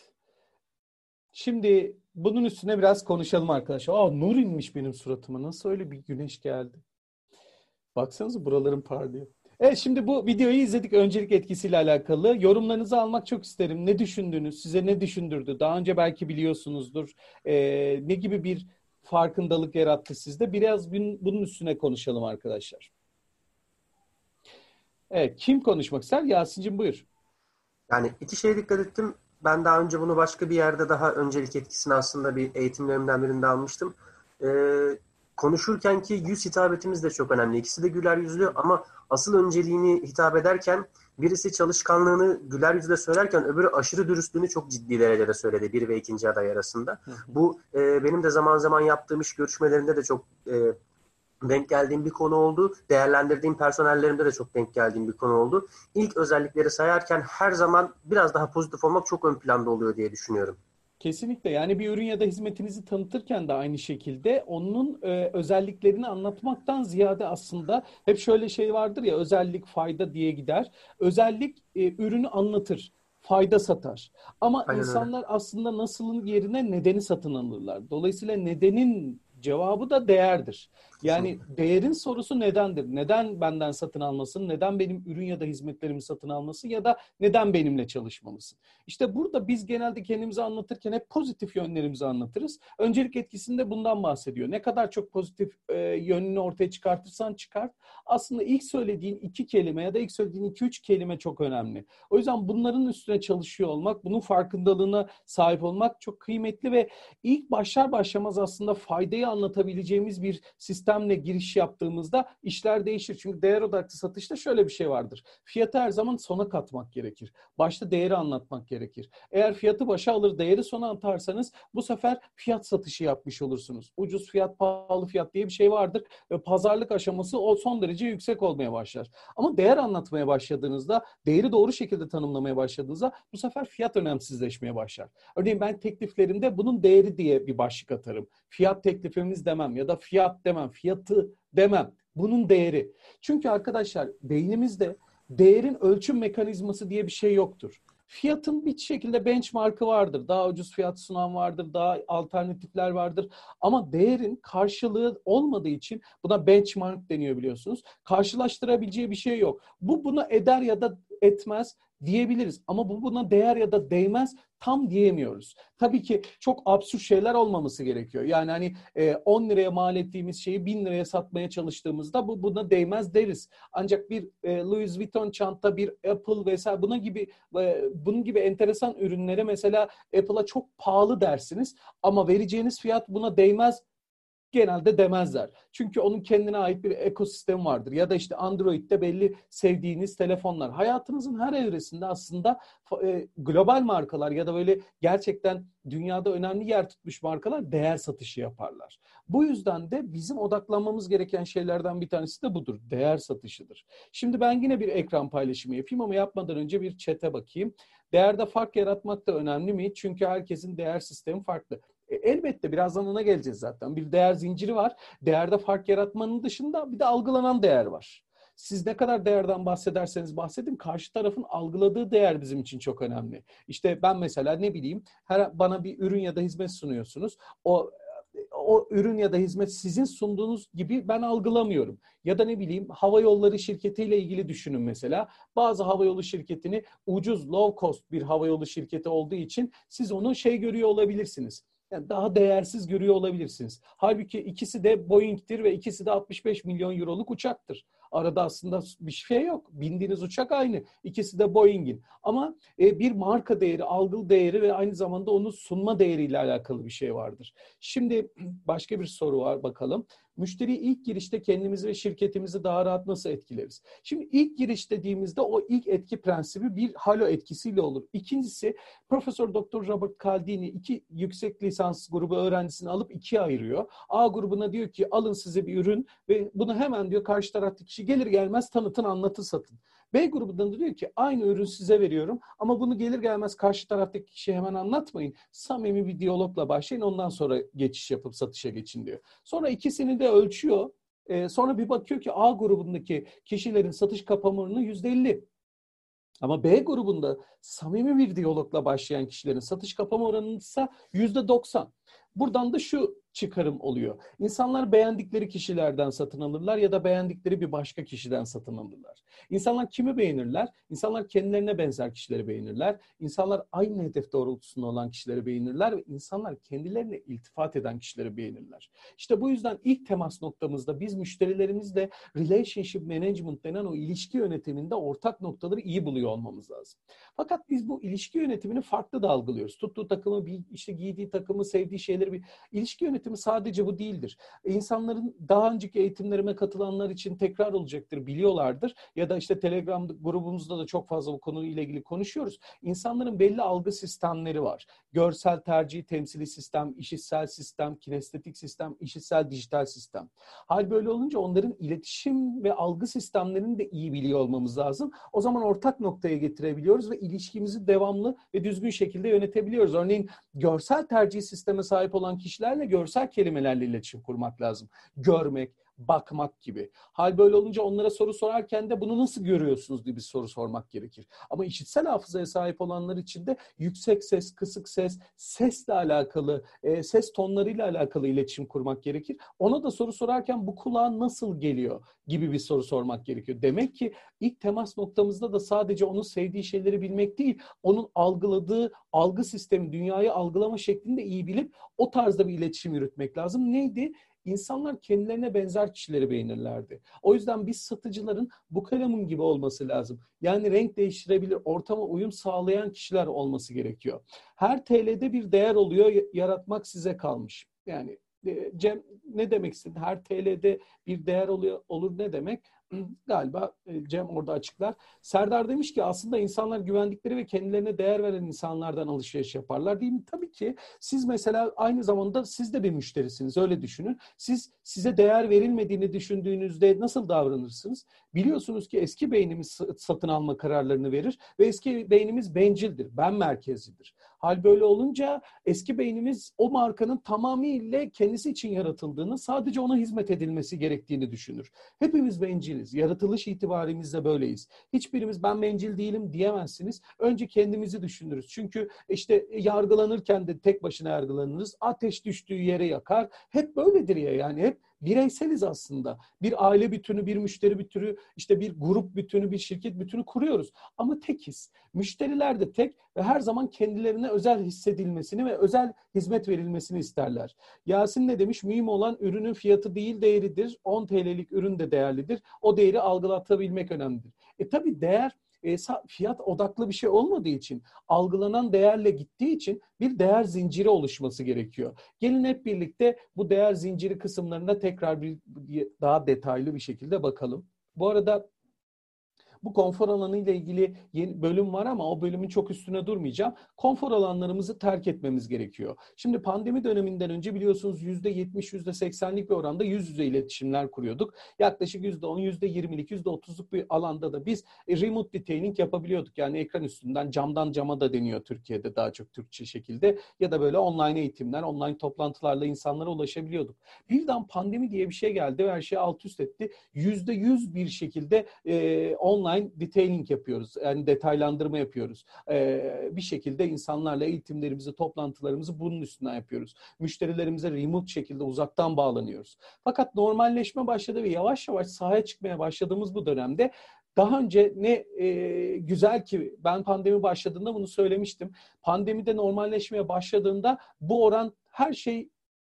Şimdi bunun üstüne biraz konuşalım arkadaşlar. Aa nur inmiş benim suratıma. Nasıl öyle bir güneş geldi? Baksanıza buralarım parlıyor. Evet şimdi bu videoyu izledik öncelik etkisiyle alakalı. Yorumlarınızı almak çok isterim. Ne düşündünüz? Size ne düşündürdü? Daha önce belki biliyorsunuzdur. Ee, ne gibi bir farkındalık yarattı sizde? Biraz bunun üstüne konuşalım arkadaşlar. Evet kim konuşmak ister? Yasin'cim buyur. Yani iki şeye dikkat ettim. Ben daha önce bunu başka bir yerde daha öncelik etkisini aslında bir eğitimlerimden birinde almıştım. Ee, konuşurken ki yüz hitabetimiz de çok önemli. İkisi de güler yüzlü ama asıl önceliğini hitap ederken birisi çalışkanlığını güler yüzle söylerken öbürü aşırı dürüstlüğünü çok ciddi derecede söyledi bir ve ikinci aday arasında. Bu e, benim de zaman zaman yaptığım iş görüşmelerinde de çok e, denk geldiğim bir konu oldu. Değerlendirdiğim personellerimde de çok denk geldiğim bir konu oldu. İlk özellikleri sayarken her zaman biraz daha pozitif olmak çok ön planda oluyor diye düşünüyorum. Kesinlikle yani bir ürün ya da hizmetinizi tanıtırken de aynı şekilde onun e, özelliklerini anlatmaktan ziyade aslında hep şöyle şey vardır ya özellik fayda diye gider. Özellik e, ürünü anlatır, fayda satar. Ama Aynen öyle. insanlar aslında nasılın yerine nedeni satın alırlar. Dolayısıyla nedenin cevabı da değerdir. Yani değerin sorusu nedendir? Neden benden satın almasın? Neden benim ürün ya da hizmetlerimi satın almasın? Ya da neden benimle çalışmalısın? İşte burada biz genelde kendimizi anlatırken hep pozitif yönlerimizi anlatırız. Öncelik etkisinde bundan bahsediyor. Ne kadar çok pozitif e, yönünü ortaya çıkartırsan çıkart. Aslında ilk söylediğin iki kelime ya da ilk söylediğin iki üç kelime çok önemli. O yüzden bunların üstüne çalışıyor olmak, bunun farkındalığına sahip olmak çok kıymetli ve ilk başlar başlamaz aslında faydayı anlatabileceğimiz bir sistem sistemle giriş yaptığımızda işler değişir. Çünkü değer odaklı satışta şöyle bir şey vardır. Fiyatı her zaman sona katmak gerekir. Başta değeri anlatmak gerekir. Eğer fiyatı başa alır değeri sona atarsanız bu sefer fiyat satışı yapmış olursunuz. Ucuz fiyat, pahalı fiyat diye bir şey vardır ve pazarlık aşaması o son derece yüksek olmaya başlar. Ama değer anlatmaya başladığınızda, değeri doğru şekilde tanımlamaya başladığınızda bu sefer fiyat önemsizleşmeye başlar. Örneğin ben tekliflerimde bunun değeri diye bir başlık atarım. Fiyat teklifimiz demem ya da fiyat demem, fiyatı demem. Bunun değeri. Çünkü arkadaşlar beynimizde değerin ölçüm mekanizması diye bir şey yoktur. Fiyatın bir şekilde benchmark'ı vardır. Daha ucuz fiyat sunan vardır, daha alternatifler vardır. Ama değerin karşılığı olmadığı için buna benchmark deniyor biliyorsunuz. Karşılaştırabileceği bir şey yok. Bu buna eder ya da etmez diyebiliriz. Ama bu buna değer ya da değmez tam diyemiyoruz. Tabii ki çok absürt şeyler olmaması gerekiyor. Yani hani 10 e, liraya mal ettiğimiz şeyi 1000 liraya satmaya çalıştığımızda bu buna değmez deriz. Ancak bir e, Louis Vuitton çanta, bir Apple vesaire buna gibi e, bunun gibi enteresan ürünlere mesela Apple'a çok pahalı dersiniz ama vereceğiniz fiyat buna değmez genelde demezler. Çünkü onun kendine ait bir ekosistem vardır. Ya da işte Android'de belli sevdiğiniz telefonlar. Hayatınızın her evresinde aslında e, global markalar ya da böyle gerçekten dünyada önemli yer tutmuş markalar değer satışı yaparlar. Bu yüzden de bizim odaklanmamız gereken şeylerden bir tanesi de budur. Değer satışıdır. Şimdi ben yine bir ekran paylaşımı yapayım ama yapmadan önce bir çete bakayım. Değerde fark yaratmak da önemli mi? Çünkü herkesin değer sistemi farklı. E, elbette birazdan ona geleceğiz zaten. Bir değer zinciri var. Değerde fark yaratmanın dışında bir de algılanan değer var. Siz ne kadar değerden bahsederseniz bahsedin karşı tarafın algıladığı değer bizim için çok önemli. İşte ben mesela ne bileyim her bana bir ürün ya da hizmet sunuyorsunuz. O o ürün ya da hizmet sizin sunduğunuz gibi ben algılamıyorum. Ya da ne bileyim hava yolları şirketiyle ilgili düşünün mesela. Bazı hava yolu şirketini ucuz, low cost bir hava yolu şirketi olduğu için siz onu şey görüyor olabilirsiniz yani daha değersiz görüyor olabilirsiniz. Halbuki ikisi de Boeing'tir ve ikisi de 65 milyon euroluk uçaktır. Arada aslında bir şey yok. Bindiğiniz uçak aynı. İkisi de Boeing'in. Ama e, bir marka değeri, algıl değeri ve aynı zamanda onu sunma değeriyle alakalı bir şey vardır. Şimdi başka bir soru var bakalım. Müşteri ilk girişte kendimizi ve şirketimizi daha rahat nasıl etkileriz? Şimdi ilk giriş dediğimizde o ilk etki prensibi bir halo etkisiyle olur. İkincisi Profesör Doktor Robert Caldini iki yüksek lisans grubu öğrencisini alıp ikiye ayırıyor. A grubuna diyor ki alın size bir ürün ve bunu hemen diyor karşı taraftaki kişi gelir gelmez tanıtın, anlatın, satın. B grubundan da diyor ki aynı ürün size veriyorum ama bunu gelir gelmez karşı taraftaki kişiye hemen anlatmayın. Samimi bir diyalogla başlayın ondan sonra geçiş yapıp satışa geçin diyor. Sonra ikisini de ölçüyor. Ee, sonra bir bakıyor ki A grubundaki kişilerin satış kapamırını yüzde elli. Ama B grubunda samimi bir diyalogla başlayan kişilerin satış kapama oranı ise yüzde doksan. Buradan da şu çıkarım oluyor. İnsanlar beğendikleri kişilerden satın alırlar ya da beğendikleri bir başka kişiden satın alırlar. İnsanlar kimi beğenirler? İnsanlar kendilerine benzer kişileri beğenirler. İnsanlar aynı hedef doğrultusunda olan kişileri beğenirler ve insanlar kendilerine iltifat eden kişileri beğenirler. İşte bu yüzden ilk temas noktamızda biz müşterilerimizle relationship management denen o ilişki yönetiminde ortak noktaları iyi buluyor olmamız lazım. Fakat biz bu ilişki yönetimini farklı da algılıyoruz. Tuttuğu takımı, işte giydiği takımı, sevdiği şeyleri bir ilişki yönetimi sadece bu değildir. İnsanların daha önceki eğitimlerime katılanlar için tekrar olacaktır, biliyorlardır. Ya da işte Telegram grubumuzda da çok fazla bu konuyla ilgili konuşuyoruz. İnsanların belli algı sistemleri var. Görsel tercih, temsili sistem, işitsel sistem, kinestetik sistem, işitsel dijital sistem. Hal böyle olunca onların iletişim ve algı sistemlerini de iyi biliyor olmamız lazım. O zaman ortak noktaya getirebiliyoruz ve ilişkimizi devamlı ve düzgün şekilde yönetebiliyoruz. Örneğin görsel tercih sisteme sahip olan kişilerle görsel kelimelerle iletişim kurmak lazım. Görmek, bakmak gibi. Hal böyle olunca onlara soru sorarken de bunu nasıl görüyorsunuz diye bir soru sormak gerekir. Ama işitsel hafızaya sahip olanlar için de yüksek ses, kısık ses, sesle alakalı, e, ses tonlarıyla alakalı iletişim kurmak gerekir. Ona da soru sorarken bu kulağa nasıl geliyor gibi bir soru sormak gerekiyor. Demek ki ilk temas noktamızda da sadece onun sevdiği şeyleri bilmek değil, onun algıladığı algı sistemi, dünyayı algılama şeklinde iyi bilip o tarzda bir iletişim yürütmek lazım. Neydi? İnsanlar kendilerine benzer kişileri beğenirlerdi. O yüzden biz satıcıların bu kalemun gibi olması lazım. Yani renk değiştirebilir, ortama uyum sağlayan kişiler olması gerekiyor. Her TL'de bir değer oluyor, yaratmak size kalmış. Yani e, Cem ne demek istedi? Her TL'de bir değer oluyor, olur ne demek? Galiba e, Cem orada açıklar. Serdar demiş ki aslında insanlar güvendikleri ve kendilerine değer veren insanlardan alışveriş yaparlar değil mi? Tabii ki siz mesela aynı zamanda siz de bir müşterisiniz öyle düşünün. Siz size değer verilmediğini düşündüğünüzde nasıl davranırsınız? Biliyorsunuz ki eski beynimiz satın alma kararlarını verir ve eski beynimiz bencildir, ben merkezlidir. Hal böyle olunca eski beynimiz o markanın tamamıyla kendisi için yaratıldığını, sadece ona hizmet edilmesi gerektiğini düşünür. Hepimiz benciliz. Yaratılış itibarimizde böyleyiz. Hiçbirimiz ben bencil değilim diyemezsiniz. Önce kendimizi düşünürüz. Çünkü işte yargılanırken de tek başına yargılanırız. Ateş düştüğü yere yakar. Hep böyledir ya yani hep bireyseliz aslında. Bir aile bütünü, bir müşteri bütünü, işte bir grup bütünü, bir şirket bütünü kuruyoruz. Ama tekiz. Müşteriler de tek ve her zaman kendilerine özel hissedilmesini ve özel hizmet verilmesini isterler. Yasin ne demiş? Mühim olan ürünün fiyatı değil değeridir. 10 TL'lik ürün de değerlidir. O değeri algılatabilmek önemlidir. E tabi değer e, fiyat odaklı bir şey olmadığı için, algılanan değerle gittiği için bir değer zinciri oluşması gerekiyor. Gelin hep birlikte bu değer zinciri kısımlarına tekrar bir daha detaylı bir şekilde bakalım. Bu arada bu konfor alanı ile ilgili yeni bölüm var ama o bölümün çok üstüne durmayacağım. Konfor alanlarımızı terk etmemiz gerekiyor. Şimdi pandemi döneminden önce biliyorsunuz %70, %80'lik bir oranda yüz yüze iletişimler kuruyorduk. Yaklaşık %10, %20'lik, %30'luk bir alanda da biz remote detailing yapabiliyorduk. Yani ekran üstünden camdan cama da deniyor Türkiye'de daha çok Türkçe şekilde. Ya da böyle online eğitimler, online toplantılarla insanlara ulaşabiliyorduk. Birden pandemi diye bir şey geldi ve her şeyi alt üst etti. %100 bir şekilde e, online online detailing yapıyoruz. Yani detaylandırma yapıyoruz. Ee, bir şekilde insanlarla eğitimlerimizi, toplantılarımızı bunun üstünden yapıyoruz. Müşterilerimize remote şekilde uzaktan bağlanıyoruz. Fakat normalleşme başladı ve yavaş yavaş sahaya çıkmaya başladığımız bu dönemde daha önce ne e, güzel ki ben pandemi başladığında bunu söylemiştim. Pandemide normalleşmeye başladığında bu oran her şey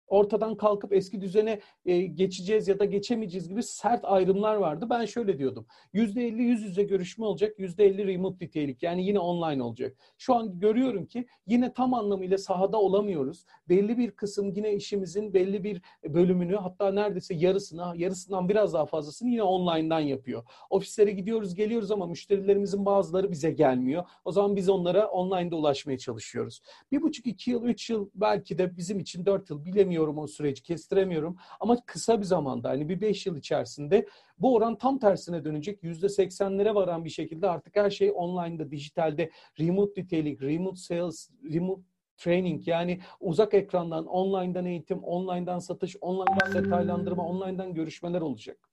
ortadan kalkıp eski düzene e, geçeceğiz ya da geçemeyeceğiz gibi sert ayrımlar vardı. Ben şöyle diyordum. %50 yüz yüze görüşme olacak, %50 remote detailing yani yine online olacak. Şu an görüyorum ki yine tam anlamıyla sahada olamıyoruz. Belli bir kısım yine işimizin belli bir bölümünü hatta neredeyse yarısını, yarısından biraz daha fazlasını yine online'dan yapıyor. Ofislere gidiyoruz, geliyoruz ama müşterilerimizin bazıları bize gelmiyor. O zaman biz onlara online'da ulaşmaya çalışıyoruz. Bir buçuk, iki yıl, üç yıl belki de bizim için dört yıl bilemiyorum bilemiyorum o süreci, kestiremiyorum. Ama kısa bir zamanda hani bir beş yıl içerisinde bu oran tam tersine dönecek. Yüzde seksenlere varan bir şekilde artık her şey online'da, dijitalde, remote detailing, remote sales, remote training yani uzak ekrandan, online'dan eğitim, online'dan satış, online'dan detaylandırma, online'dan görüşmeler olacak.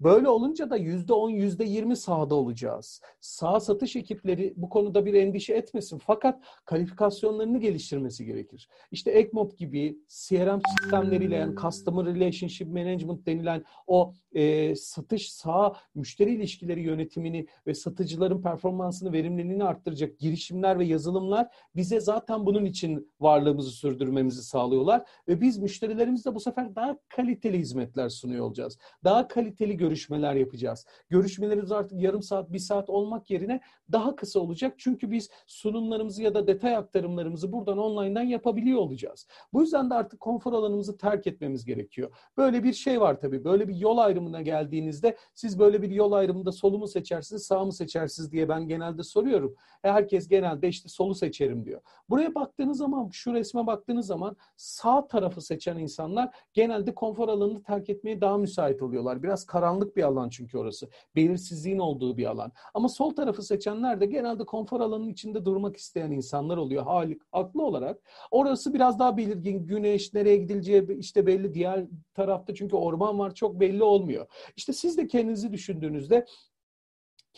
Böyle olunca da yüzde on, yüzde yirmi sahada olacağız. Sağ satış ekipleri bu konuda bir endişe etmesin. Fakat kalifikasyonlarını geliştirmesi gerekir. İşte ECMOP gibi CRM sistemleriyle yani Customer Relationship Management denilen o e, satış sağ müşteri ilişkileri yönetimini ve satıcıların performansını, verimliliğini arttıracak girişimler ve yazılımlar bize zaten bunun için varlığımızı sürdürmemizi sağlıyorlar. Ve biz müşterilerimizle bu sefer daha kaliteli hizmetler sunuyor olacağız. Daha kaliteli görüşmeler yapacağız. Görüşmelerimiz artık yarım saat, bir saat olmak yerine daha kısa olacak. Çünkü biz sunumlarımızı ya da detay aktarımlarımızı buradan online'dan yapabiliyor olacağız. Bu yüzden de artık konfor alanımızı terk etmemiz gerekiyor. Böyle bir şey var tabii. Böyle bir yol ayrımına geldiğinizde siz böyle bir yol ayrımında solu mu seçersiniz, sağ mı seçersiniz diye ben genelde soruyorum. E, herkes genelde işte solu seçerim diyor. Buraya baktığınız zaman, şu resme baktığınız zaman sağ tarafı seçen insanlar genelde konfor alanını terk etmeye daha müsait oluyorlar. Biraz karanlık bir alan çünkü orası. Belirsizliğin olduğu bir alan. Ama sol tarafı seçenler de genelde konfor alanının içinde durmak isteyen insanlar oluyor. Halik, haklı olarak. Orası biraz daha belirgin. Güneş, nereye gidileceği işte belli. Diğer tarafta çünkü orman var çok belli olmuyor. İşte siz de kendinizi düşündüğünüzde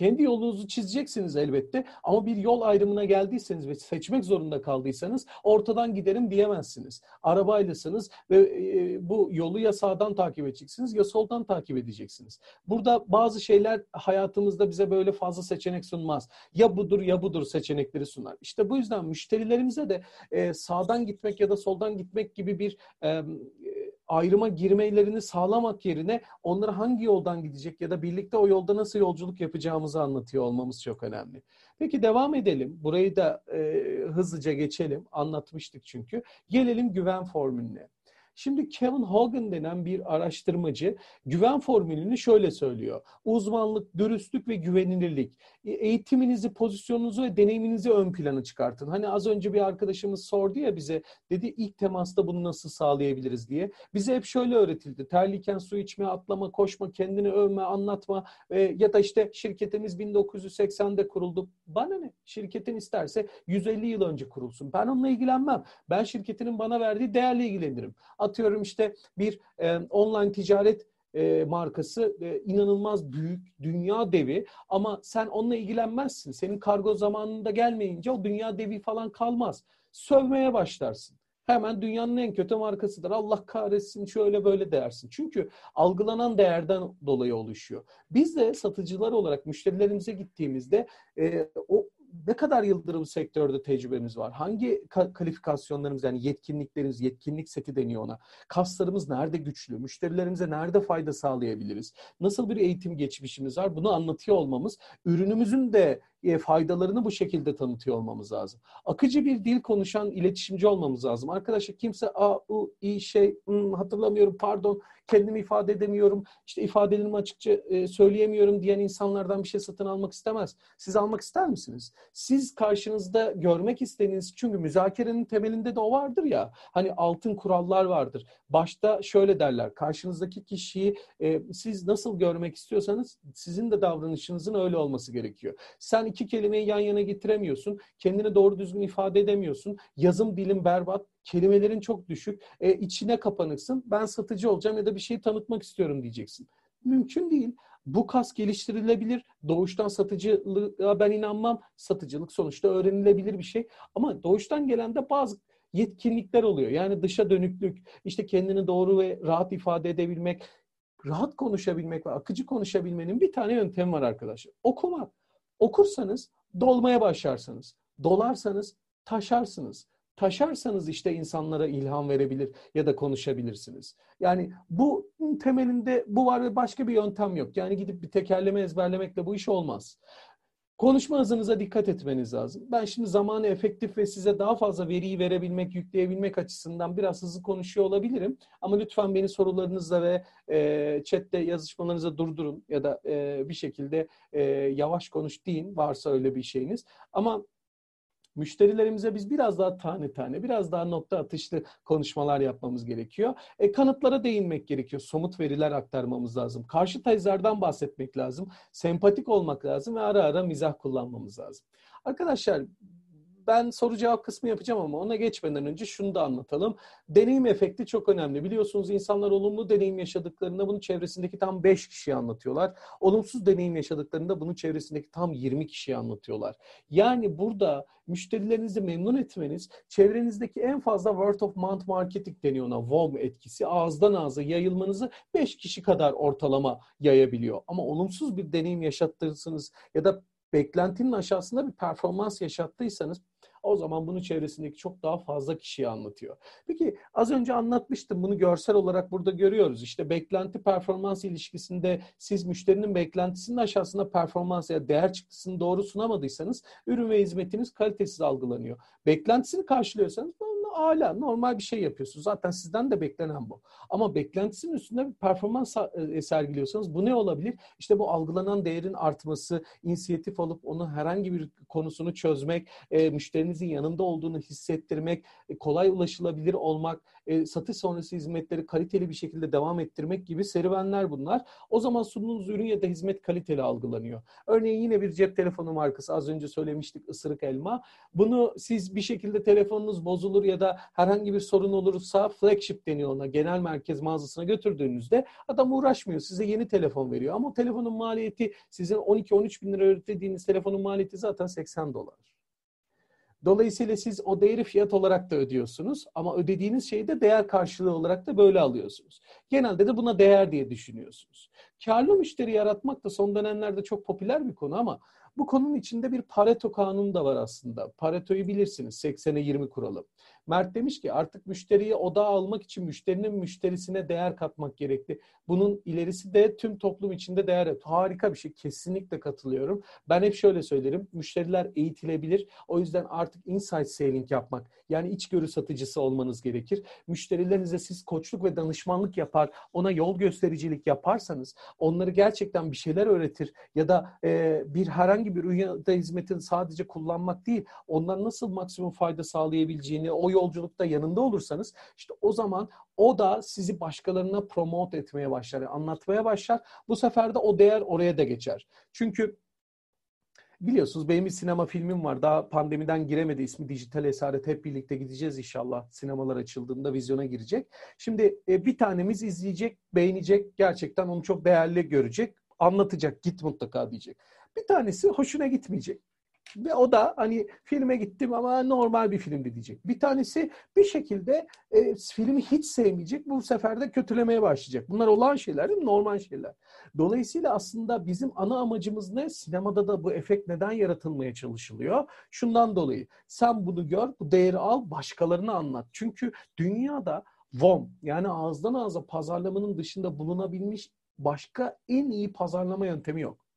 kendi yolunuzu çizeceksiniz elbette ama bir yol ayrımına geldiyseniz ve seçmek zorunda kaldıysanız ortadan giderim diyemezsiniz. Arabaylısınız ve e, bu yolu ya sağdan takip edeceksiniz ya soldan takip edeceksiniz. Burada bazı şeyler hayatımızda bize böyle fazla seçenek sunmaz. Ya budur ya budur seçenekleri sunar. İşte bu yüzden müşterilerimize de e, sağdan gitmek ya da soldan gitmek gibi bir e, ayrıma girmelerini sağlamak yerine onlara hangi yoldan gidecek ya da birlikte o yolda nasıl yolculuk yapacağımızı anlatıyor olmamız çok önemli. Peki devam edelim. Burayı da e, hızlıca geçelim. Anlatmıştık çünkü. Gelelim güven formülüne. Şimdi Kevin Hogan denen bir araştırmacı güven formülünü şöyle söylüyor. Uzmanlık, dürüstlük ve güvenilirlik. E, eğitiminizi, pozisyonunuzu ve deneyiminizi ön plana çıkartın. Hani az önce bir arkadaşımız sordu ya bize dedi ilk temasta bunu nasıl sağlayabiliriz diye. Bize hep şöyle öğretildi. Terliyken su içme, atlama, koşma, kendini övme, anlatma e, ya da işte şirketimiz 1980'de kuruldu. Bana ne? Şirketin isterse 150 yıl önce kurulsun. Ben onunla ilgilenmem. Ben şirketinin bana verdiği değerle ilgilenirim. Atıyorum işte bir e, online ticaret e, markası e, inanılmaz büyük, dünya devi ama sen onunla ilgilenmezsin. Senin kargo zamanında gelmeyince o dünya devi falan kalmaz. Sövmeye başlarsın. Hemen dünyanın en kötü markasıdır. Allah kahretsin şöyle böyle dersin. Çünkü algılanan değerden dolayı oluşuyor. Biz de satıcılar olarak müşterilerimize gittiğimizde e, o ne kadar yıldır bu sektörde tecrübemiz var? Hangi kalifikasyonlarımız yani yetkinliklerimiz, yetkinlik seti deniyor ona. Kaslarımız nerede güçlü? Müşterilerimize nerede fayda sağlayabiliriz? Nasıl bir eğitim geçmişimiz var? Bunu anlatıyor olmamız, ürünümüzün de e, faydalarını bu şekilde tanıtıyor olmamız lazım. Akıcı bir dil konuşan iletişimci olmamız lazım. Arkadaşlar kimse a, u, i şey hmm, hatırlamıyorum pardon kendimi ifade edemiyorum işte ifadelerimi açıkça e, söyleyemiyorum diyen insanlardan bir şey satın almak istemez. Siz almak ister misiniz? Siz karşınızda görmek istediğiniz çünkü müzakerenin temelinde de o vardır ya hani altın kurallar vardır. Başta şöyle derler karşınızdaki kişiyi e, siz nasıl görmek istiyorsanız sizin de davranışınızın öyle olması gerekiyor. Sen iki kelimeyi yan yana getiremiyorsun. Kendini doğru düzgün ifade edemiyorsun. Yazım dilin berbat. Kelimelerin çok düşük. E, içine kapanıksın. Ben satıcı olacağım ya da bir şey tanıtmak istiyorum diyeceksin. Mümkün değil. Bu kas geliştirilebilir. Doğuştan satıcılığa ben inanmam. Satıcılık sonuçta öğrenilebilir bir şey. Ama doğuştan gelen de bazı yetkinlikler oluyor. Yani dışa dönüklük, işte kendini doğru ve rahat ifade edebilmek, rahat konuşabilmek ve akıcı konuşabilmenin bir tane yöntemi var arkadaşlar. Okumak. Okursanız dolmaya başlarsınız. Dolarsanız taşarsınız. Taşarsanız işte insanlara ilham verebilir ya da konuşabilirsiniz. Yani bu temelinde bu var ve başka bir yöntem yok. Yani gidip bir tekerleme ezberlemekle bu iş olmaz. Konuşma hızınıza dikkat etmeniz lazım. Ben şimdi zamanı efektif ve size daha fazla veriyi verebilmek, yükleyebilmek açısından biraz hızlı konuşuyor olabilirim. Ama lütfen beni sorularınızla ve e, chatte yazışmalarınıza durdurun ya da e, bir şekilde e, yavaş konuş deyin varsa öyle bir şeyiniz. Ama Müşterilerimize biz biraz daha tane tane, biraz daha nokta atışlı konuşmalar yapmamız gerekiyor. E, kanıtlara değinmek gerekiyor. Somut veriler aktarmamız lazım. Karşı tezlerden bahsetmek lazım. Sempatik olmak lazım ve ara ara mizah kullanmamız lazım. Arkadaşlar ben soru cevap kısmı yapacağım ama ona geçmeden önce şunu da anlatalım. Deneyim efekti çok önemli. Biliyorsunuz insanlar olumlu deneyim yaşadıklarında bunu çevresindeki tam 5 kişiye anlatıyorlar. Olumsuz deneyim yaşadıklarında bunu çevresindeki tam 20 kişiye anlatıyorlar. Yani burada müşterilerinizi memnun etmeniz, çevrenizdeki en fazla word of mouth marketing deniyor ona, WOM etkisi, ağızdan ağza yayılmanızı 5 kişi kadar ortalama yayabiliyor. Ama olumsuz bir deneyim yaşattırırsınız ya da beklentinin aşağısında bir performans yaşattıysanız o zaman bunu çevresindeki çok daha fazla kişiye anlatıyor. Peki az önce anlatmıştım bunu görsel olarak burada görüyoruz. İşte beklenti performans ilişkisinde siz müşterinin beklentisinin aşağısında performans ya değer çıktısını doğru sunamadıysanız ürün ve hizmetiniz kalitesiz algılanıyor. Beklentisini karşılıyorsanız ala normal bir şey yapıyorsunuz. Zaten sizden de beklenen bu. Ama beklentisinin üstünde bir performans e, sergiliyorsanız bu ne olabilir? İşte bu algılanan değerin artması, inisiyatif alıp onu herhangi bir konusunu çözmek, e, müşterinizin yanında olduğunu hissettirmek, e, kolay ulaşılabilir olmak, e, satış sonrası hizmetleri kaliteli bir şekilde devam ettirmek gibi serüvenler bunlar. O zaman sunduğunuz ürün ya da hizmet kaliteli algılanıyor. Örneğin yine bir cep telefonu markası az önce söylemiştik ısırık elma. Bunu siz bir şekilde telefonunuz bozulur ya da herhangi bir sorun olursa flagship deniyor ona. Genel merkez mağazasına götürdüğünüzde adam uğraşmıyor. Size yeni telefon veriyor. Ama telefonun maliyeti sizin 12-13 bin lira ödediğiniz telefonun maliyeti zaten 80 dolar. Dolayısıyla siz o değeri fiyat olarak da ödüyorsunuz ama ödediğiniz şeyi de değer karşılığı olarak da böyle alıyorsunuz. Genelde de buna değer diye düşünüyorsunuz. Karlı müşteri yaratmak da son dönemlerde çok popüler bir konu ama bu konunun içinde bir Pareto kanunu da var aslında. Pareto'yu bilirsiniz 80'e 20 kuralı. Mert demiş ki artık müşteriyi odağa almak için müşterinin müşterisine değer katmak gerekli. Bunun ilerisi de tüm toplum içinde değer. Harika bir şey. Kesinlikle katılıyorum. Ben hep şöyle söylerim. Müşteriler eğitilebilir. O yüzden artık insight selling yapmak yani içgörü satıcısı olmanız gerekir. Müşterilerinize siz koçluk ve danışmanlık yapar, ona yol göstericilik yaparsanız, onları gerçekten bir şeyler öğretir ya da e, bir herhangi bir ürün hizmetin sadece kullanmak değil, ondan nasıl maksimum fayda sağlayabileceğini o yolculukta yanında olursanız işte o zaman o da sizi başkalarına promote etmeye başlar, anlatmaya başlar. Bu sefer de o değer oraya da geçer. Çünkü Biliyorsunuz benim bir sinema filmim var. Daha pandemiden giremedi. ismi Dijital Esaret. Hep birlikte gideceğiz inşallah. Sinemalar açıldığında vizyona girecek. Şimdi e, bir tanemiz izleyecek, beğenecek. Gerçekten onu çok değerli görecek. Anlatacak. Git mutlaka diyecek. Bir tanesi hoşuna gitmeyecek. Ve o da hani filme gittim ama normal bir filmdi diyecek. Bir tanesi bir şekilde e, filmi hiç sevmeyecek. Bu sefer de kötülemeye başlayacak. Bunlar olan şeyler değil mi? Normal şeyler. Dolayısıyla aslında bizim ana amacımız ne? Sinemada da bu efekt neden yaratılmaya çalışılıyor? Şundan dolayı. Sen bunu gör, bu değeri al, başkalarına anlat. Çünkü dünyada VOM yani ağızdan ağza pazarlamanın dışında bulunabilmiş başka en iyi pazarlama yöntemi yok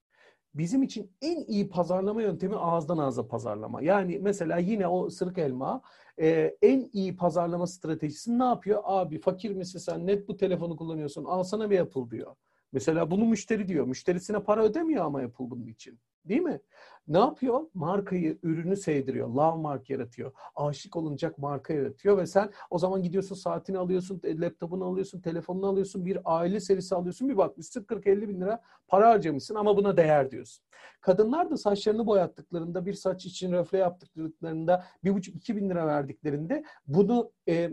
bizim için en iyi pazarlama yöntemi ağızdan ağza pazarlama. Yani mesela yine o ısırık elma e, en iyi pazarlama stratejisi ne yapıyor? Abi fakir misin sen net bu telefonu kullanıyorsun alsana bir Apple diyor. Mesela bunu müşteri diyor. Müşterisine para ödemiyor ama Apple bunun için. Değil mi? Ne yapıyor? Markayı, ürünü sevdiriyor. Love mark yaratıyor. Aşık olunacak marka yaratıyor ve sen o zaman gidiyorsun saatini alıyorsun, laptopunu alıyorsun, telefonunu alıyorsun, bir aile serisi alıyorsun. Bir bakmışsın 40-50 bin lira para harcamışsın ama buna değer diyorsun. Kadınlar da saçlarını boyattıklarında, bir saç için röfle yaptıklarında, bir buçuk iki bin lira verdiklerinde bunu e,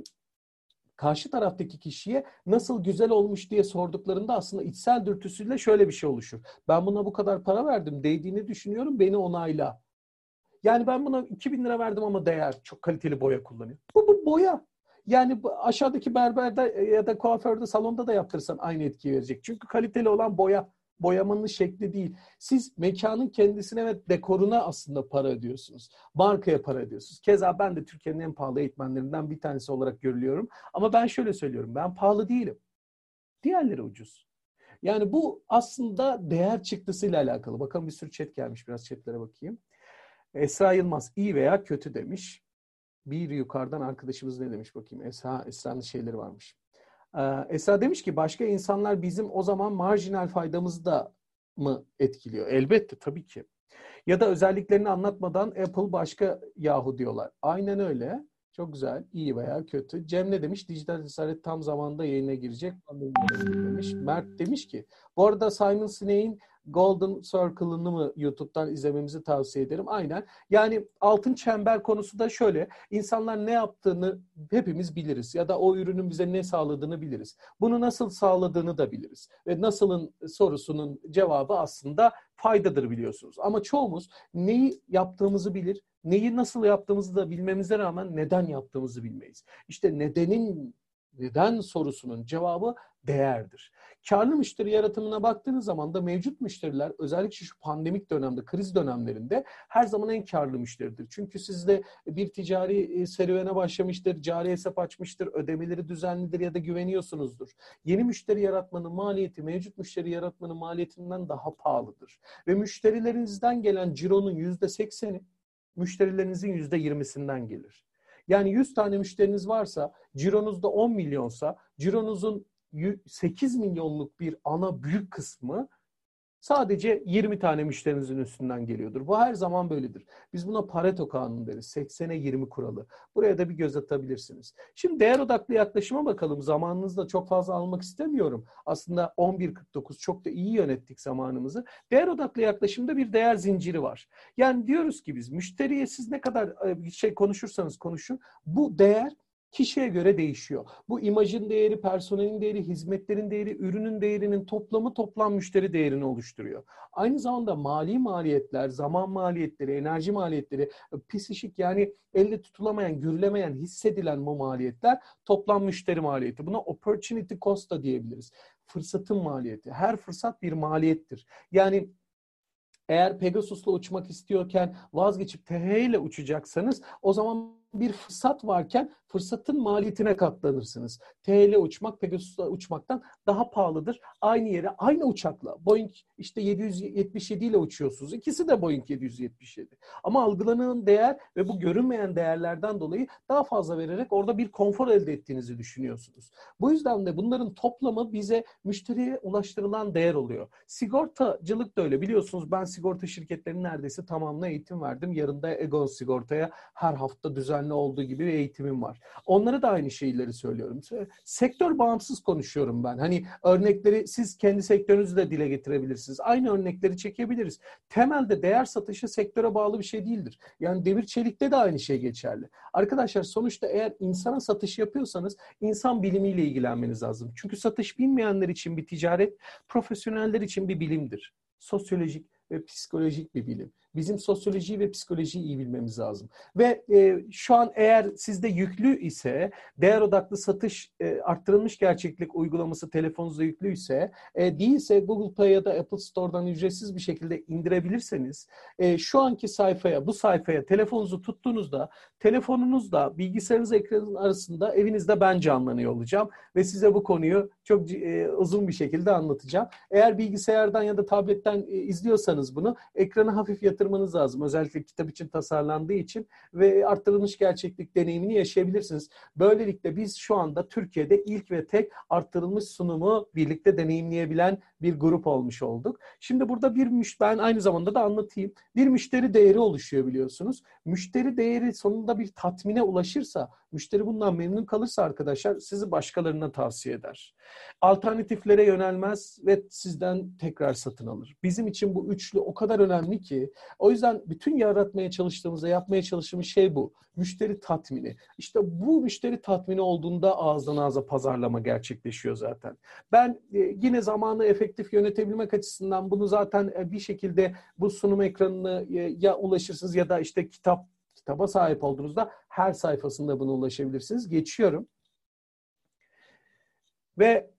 karşı taraftaki kişiye nasıl güzel olmuş diye sorduklarında aslında içsel dürtüsüyle şöyle bir şey oluşur. Ben buna bu kadar para verdim, değdiğini düşünüyorum, beni onayla. Yani ben buna 2000 lira verdim ama değer. Çok kaliteli boya kullanıyor. Bu, bu boya. Yani bu aşağıdaki berberde ya da kuaförde, salonda da yaptırsan aynı etkiyi verecek. Çünkü kaliteli olan boya boyamanın şekli değil. Siz mekanın kendisine ve dekoruna aslında para ödüyorsunuz. Markaya para ödüyorsunuz. Keza ben de Türkiye'nin en pahalı eğitmenlerinden bir tanesi olarak görülüyorum. Ama ben şöyle söylüyorum. Ben pahalı değilim. Diğerleri ucuz. Yani bu aslında değer çıktısıyla alakalı. Bakalım bir sürü chat gelmiş. Biraz chatlere bakayım. Esra Yılmaz iyi veya kötü demiş. Bir yukarıdan arkadaşımız ne demiş bakayım. Esra, Esra'nın şeyleri varmış. Ee, Esra demiş ki başka insanlar bizim o zaman marjinal faydamızı da mı etkiliyor? Elbette tabii ki. Ya da özelliklerini anlatmadan Apple başka Yahoo diyorlar. Aynen öyle. Çok güzel. iyi veya kötü. Cem ne demiş? Dijital cesaret tam zamanda yayına girecek. demiş. Mert demiş ki bu arada Simon Sinek'in Golden Circle'ını mı YouTube'dan izlememizi tavsiye ederim. Aynen. Yani altın çember konusu da şöyle. İnsanlar ne yaptığını hepimiz biliriz. Ya da o ürünün bize ne sağladığını biliriz. Bunu nasıl sağladığını da biliriz. Ve nasılın sorusunun cevabı aslında faydadır biliyorsunuz. Ama çoğumuz neyi yaptığımızı bilir, neyi nasıl yaptığımızı da bilmemize rağmen neden yaptığımızı bilmeyiz. İşte nedenin neden sorusunun cevabı değerdir. Karlı müşteri yaratımına baktığınız zaman da mevcut müşteriler özellikle şu pandemik dönemde, kriz dönemlerinde her zaman en karlı müşteridir. Çünkü sizde bir ticari e, serüvene başlamıştır, cari hesap açmıştır, ödemeleri düzenlidir ya da güveniyorsunuzdur. Yeni müşteri yaratmanın maliyeti mevcut müşteri yaratmanın maliyetinden daha pahalıdır. Ve müşterilerinizden gelen cironun %80'i müşterilerinizin %20'sinden gelir. Yani 100 tane müşteriniz varsa, cironuzda 10 milyonsa, cironuzun 8 milyonluk bir ana büyük kısmı sadece 20 tane müşterinizin üstünden geliyordur. Bu her zaman böyledir. Biz buna Pareto kanunu deriz. 80'e 20 kuralı. Buraya da bir göz atabilirsiniz. Şimdi değer odaklı yaklaşıma bakalım. Zamanınızı da çok fazla almak istemiyorum. Aslında 11.49 çok da iyi yönettik zamanımızı. Değer odaklı yaklaşımda bir değer zinciri var. Yani diyoruz ki biz müşteriye siz ne kadar e, şey konuşursanız konuşun bu değer kişiye göre değişiyor. Bu imajın değeri, personelin değeri, hizmetlerin değeri, ürünün değerinin toplamı toplam müşteri değerini oluşturuyor. Aynı zamanda mali maliyetler, zaman maliyetleri, enerji maliyetleri, psişik yani elde tutulamayan, görülemeyen, hissedilen bu maliyetler toplam müşteri maliyeti. Buna opportunity cost da diyebiliriz. Fırsatın maliyeti. Her fırsat bir maliyettir. Yani eğer Pegasus'la uçmak istiyorken vazgeçip TH ile uçacaksanız o zaman bir fırsat varken fırsatın maliyetine katlanırsınız. TL uçmak Pegasus'la uçmaktan daha pahalıdır. Aynı yere aynı uçakla Boeing işte 777 ile uçuyorsunuz. İkisi de Boeing 777. Ama algılanan değer ve bu görünmeyen değerlerden dolayı daha fazla vererek orada bir konfor elde ettiğinizi düşünüyorsunuz. Bu yüzden de bunların toplamı bize müşteriye ulaştırılan değer oluyor. Sigortacılık da öyle. Biliyorsunuz ben sigorta şirketlerinin neredeyse tamamına eğitim verdim. Yarın da Egon Sigorta'ya her hafta düzenli olduğu gibi bir eğitimim var. Onlara da aynı şeyleri söylüyorum. Sektör bağımsız konuşuyorum ben. Hani örnekleri siz kendi sektörünüzü de dile getirebilirsiniz. Aynı örnekleri çekebiliriz. Temelde değer satışı sektöre bağlı bir şey değildir. Yani demir çelikte de aynı şey geçerli. Arkadaşlar sonuçta eğer insana satış yapıyorsanız insan bilimiyle ilgilenmeniz lazım. Çünkü satış bilmeyenler için bir ticaret, profesyoneller için bir bilimdir. Sosyolojik ve psikolojik bir bilim. Bizim sosyolojiyi ve psikolojiyi iyi bilmemiz lazım. Ve e, şu an eğer sizde yüklü ise değer odaklı satış e, arttırılmış gerçeklik uygulaması telefonunuzda yüklü ise e, değilse Google Play ya da Apple Store'dan ücretsiz bir şekilde indirebilirseniz e, şu anki sayfaya bu sayfaya telefonunuzu tuttuğunuzda telefonunuzda bilgisayarınız ekranın arasında evinizde ben canlanıyor olacağım ve size bu konuyu çok e, uzun bir şekilde anlatacağım. Eğer bilgisayardan ya da tabletten e, izliyorsanız bunu ekranı hafif yatırmanız lazım. Özellikle kitap için tasarlandığı için ve arttırılmış gerçeklik deneyimini yaşayabilirsiniz. Böylelikle biz şu anda Türkiye'de ilk ve tek arttırılmış sunumu birlikte deneyimleyebilen bir grup olmuş olduk. Şimdi burada bir müş ben aynı zamanda da anlatayım. Bir müşteri değeri oluşuyor biliyorsunuz. Müşteri değeri sonunda bir tatmine ulaşırsa, müşteri bundan memnun kalırsa arkadaşlar sizi başkalarına tavsiye eder. Alternatiflere yönelmez ve sizden tekrar satın alır. Bizim için bu üçlü o kadar önemli ki o yüzden bütün yaratmaya çalıştığımızda yapmaya çalıştığımız şey bu. Müşteri tatmini. İşte bu müşteri tatmini olduğunda ağızdan ağza pazarlama gerçekleşiyor zaten. Ben e, yine zamanı efektif yönetebilmek açısından bunu zaten e, bir şekilde bu sunum ekranını e, ya ulaşırsınız ya da işte kitap kitaba sahip olduğunuzda her sayfasında buna ulaşabilirsiniz. Geçiyorum. Ve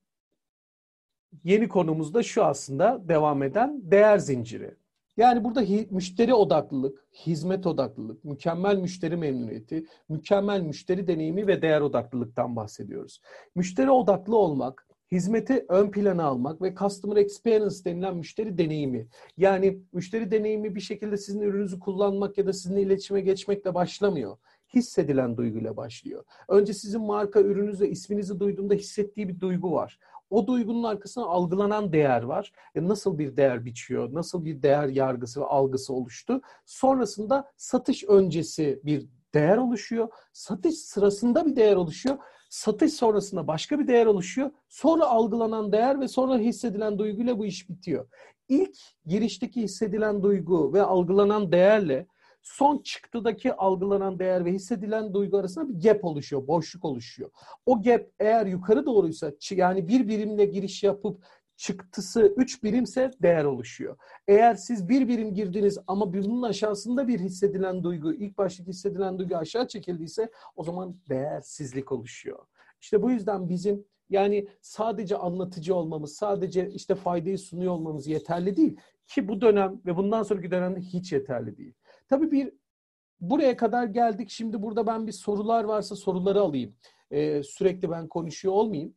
yeni konumuz da şu aslında devam eden değer zinciri. Yani burada müşteri odaklılık, hizmet odaklılık, mükemmel müşteri memnuniyeti, mükemmel müşteri deneyimi ve değer odaklılıktan bahsediyoruz. Müşteri odaklı olmak, hizmeti ön plana almak ve customer experience denilen müşteri deneyimi. Yani müşteri deneyimi bir şekilde sizin ürününüzü kullanmak ya da sizinle iletişime geçmekle başlamıyor. Hissedilen duyguyla başlıyor. Önce sizin marka ürününüzü, isminizi duyduğunda hissettiği bir duygu var. O duygunun arkasına algılanan değer var. E nasıl bir değer biçiyor, nasıl bir değer yargısı ve algısı oluştu. Sonrasında satış öncesi bir değer oluşuyor. Satış sırasında bir değer oluşuyor. Satış sonrasında başka bir değer oluşuyor. Sonra algılanan değer ve sonra hissedilen duyguyla bu iş bitiyor. İlk girişteki hissedilen duygu ve algılanan değerle son çıktıdaki algılanan değer ve hissedilen duygu arasında bir gap oluşuyor, boşluk oluşuyor. O gap eğer yukarı doğruysa yani bir birimle giriş yapıp çıktısı 3 birimse değer oluşuyor. Eğer siz bir birim girdiniz ama bunun aşağısında bir hissedilen duygu, ilk baştaki hissedilen duygu aşağı çekildiyse o zaman değersizlik oluşuyor. İşte bu yüzden bizim yani sadece anlatıcı olmamız, sadece işte faydayı sunuyor olmamız yeterli değil. Ki bu dönem ve bundan sonraki dönemde hiç yeterli değil. Tabii bir buraya kadar geldik. Şimdi burada ben bir sorular varsa soruları alayım. Ee, sürekli ben konuşuyor olmayayım.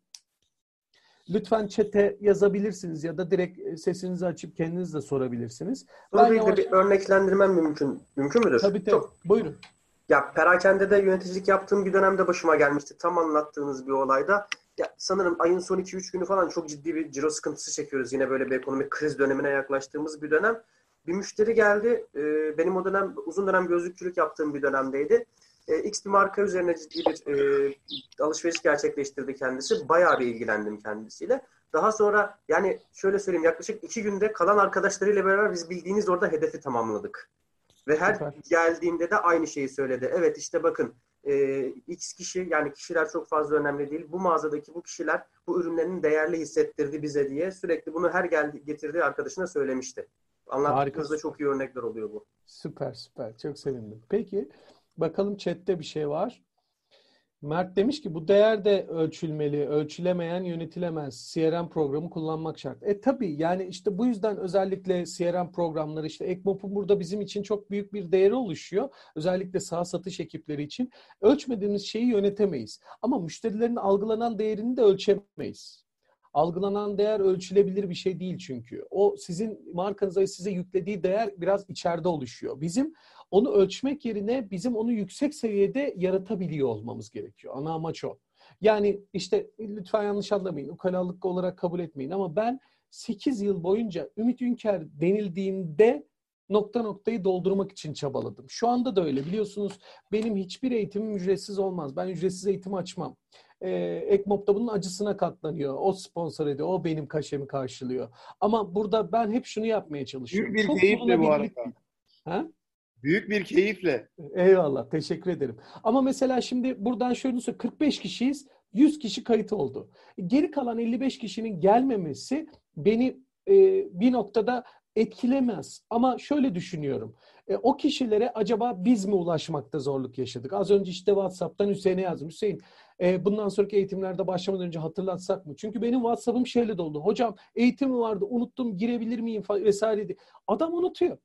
Lütfen çete yazabilirsiniz ya da direkt e, sesinizi açıp kendiniz de sorabilirsiniz. Ben yavaş... bir örneklendirmem mümkün mümkün müdür? Tabii tabii. Çok... Buyurun. Ya perakendede yöneticilik yaptığım bir dönemde başıma gelmişti. Tam anlattığınız bir olayda. Ya sanırım ayın son 2-3 günü falan çok ciddi bir ciro sıkıntısı çekiyoruz. Yine böyle bir ekonomik kriz dönemine yaklaştığımız bir dönem. Bir müşteri geldi. E, benim o dönem uzun dönem gözlükçülük yaptığım bir dönemdeydi. E, X bir marka üzerine ciddi bir e, alışveriş gerçekleştirdi kendisi. Bayağı bir ilgilendim kendisiyle. Daha sonra yani şöyle söyleyeyim yaklaşık iki günde kalan arkadaşlarıyla beraber biz bildiğiniz orada hedefi tamamladık. Ve her Süper. geldiğinde de aynı şeyi söyledi. Evet işte bakın e, X kişi yani kişiler çok fazla önemli değil. Bu mağazadaki bu kişiler bu ürünlerin değerli hissettirdi bize diye sürekli bunu her geldi, getirdiği arkadaşına söylemişti. Anlattığınızda çok iyi örnekler oluyor bu. Süper süper. Çok sevindim. Peki bakalım chatte bir şey var. Mert demiş ki bu değer de ölçülmeli, ölçülemeyen yönetilemez. CRM programı kullanmak şart. E tabii yani işte bu yüzden özellikle CRM programları işte Ekmop'un burada bizim için çok büyük bir değeri oluşuyor. Özellikle sağ satış ekipleri için. Ölçmediğimiz şeyi yönetemeyiz. Ama müşterilerin algılanan değerini de ölçemeyiz. Algılanan değer ölçülebilir bir şey değil çünkü. O sizin markanıza size yüklediği değer biraz içeride oluşuyor. Bizim onu ölçmek yerine bizim onu yüksek seviyede yaratabiliyor olmamız gerekiyor. Ana amaç o. Yani işte lütfen yanlış anlamayın, ukalalık olarak kabul etmeyin ama ben 8 yıl boyunca Ümit Ünker denildiğinde nokta noktayı doldurmak için çabaladım. Şu anda da öyle biliyorsunuz benim hiçbir eğitimim ücretsiz olmaz. Ben ücretsiz eğitim açmam. Ee, Ekmop da bunun acısına katlanıyor. O sponsor ediyor, o benim kaşemi karşılıyor. Ama burada ben hep şunu yapmaya çalışıyorum. Büyük bir keyifle bu arada. Ha? Büyük bir keyifle. Eyvallah, teşekkür ederim. Ama mesela şimdi buradan şöyle söyleyeyim, 45 kişiyiz, 100 kişi kayıt oldu. Geri kalan 55 kişinin gelmemesi beni e, bir noktada etkilemez. Ama şöyle düşünüyorum. E, o kişilere acaba biz mi ulaşmakta zorluk yaşadık? Az önce işte WhatsApp'tan Hüseyin'e yazdım. Hüseyin e, bundan sonraki eğitimlerde başlamadan önce hatırlatsak mı? Çünkü benim WhatsApp'ım şeyle doldu. Hocam eğitim vardı unuttum girebilir miyim vesaire. Adam unutuyor.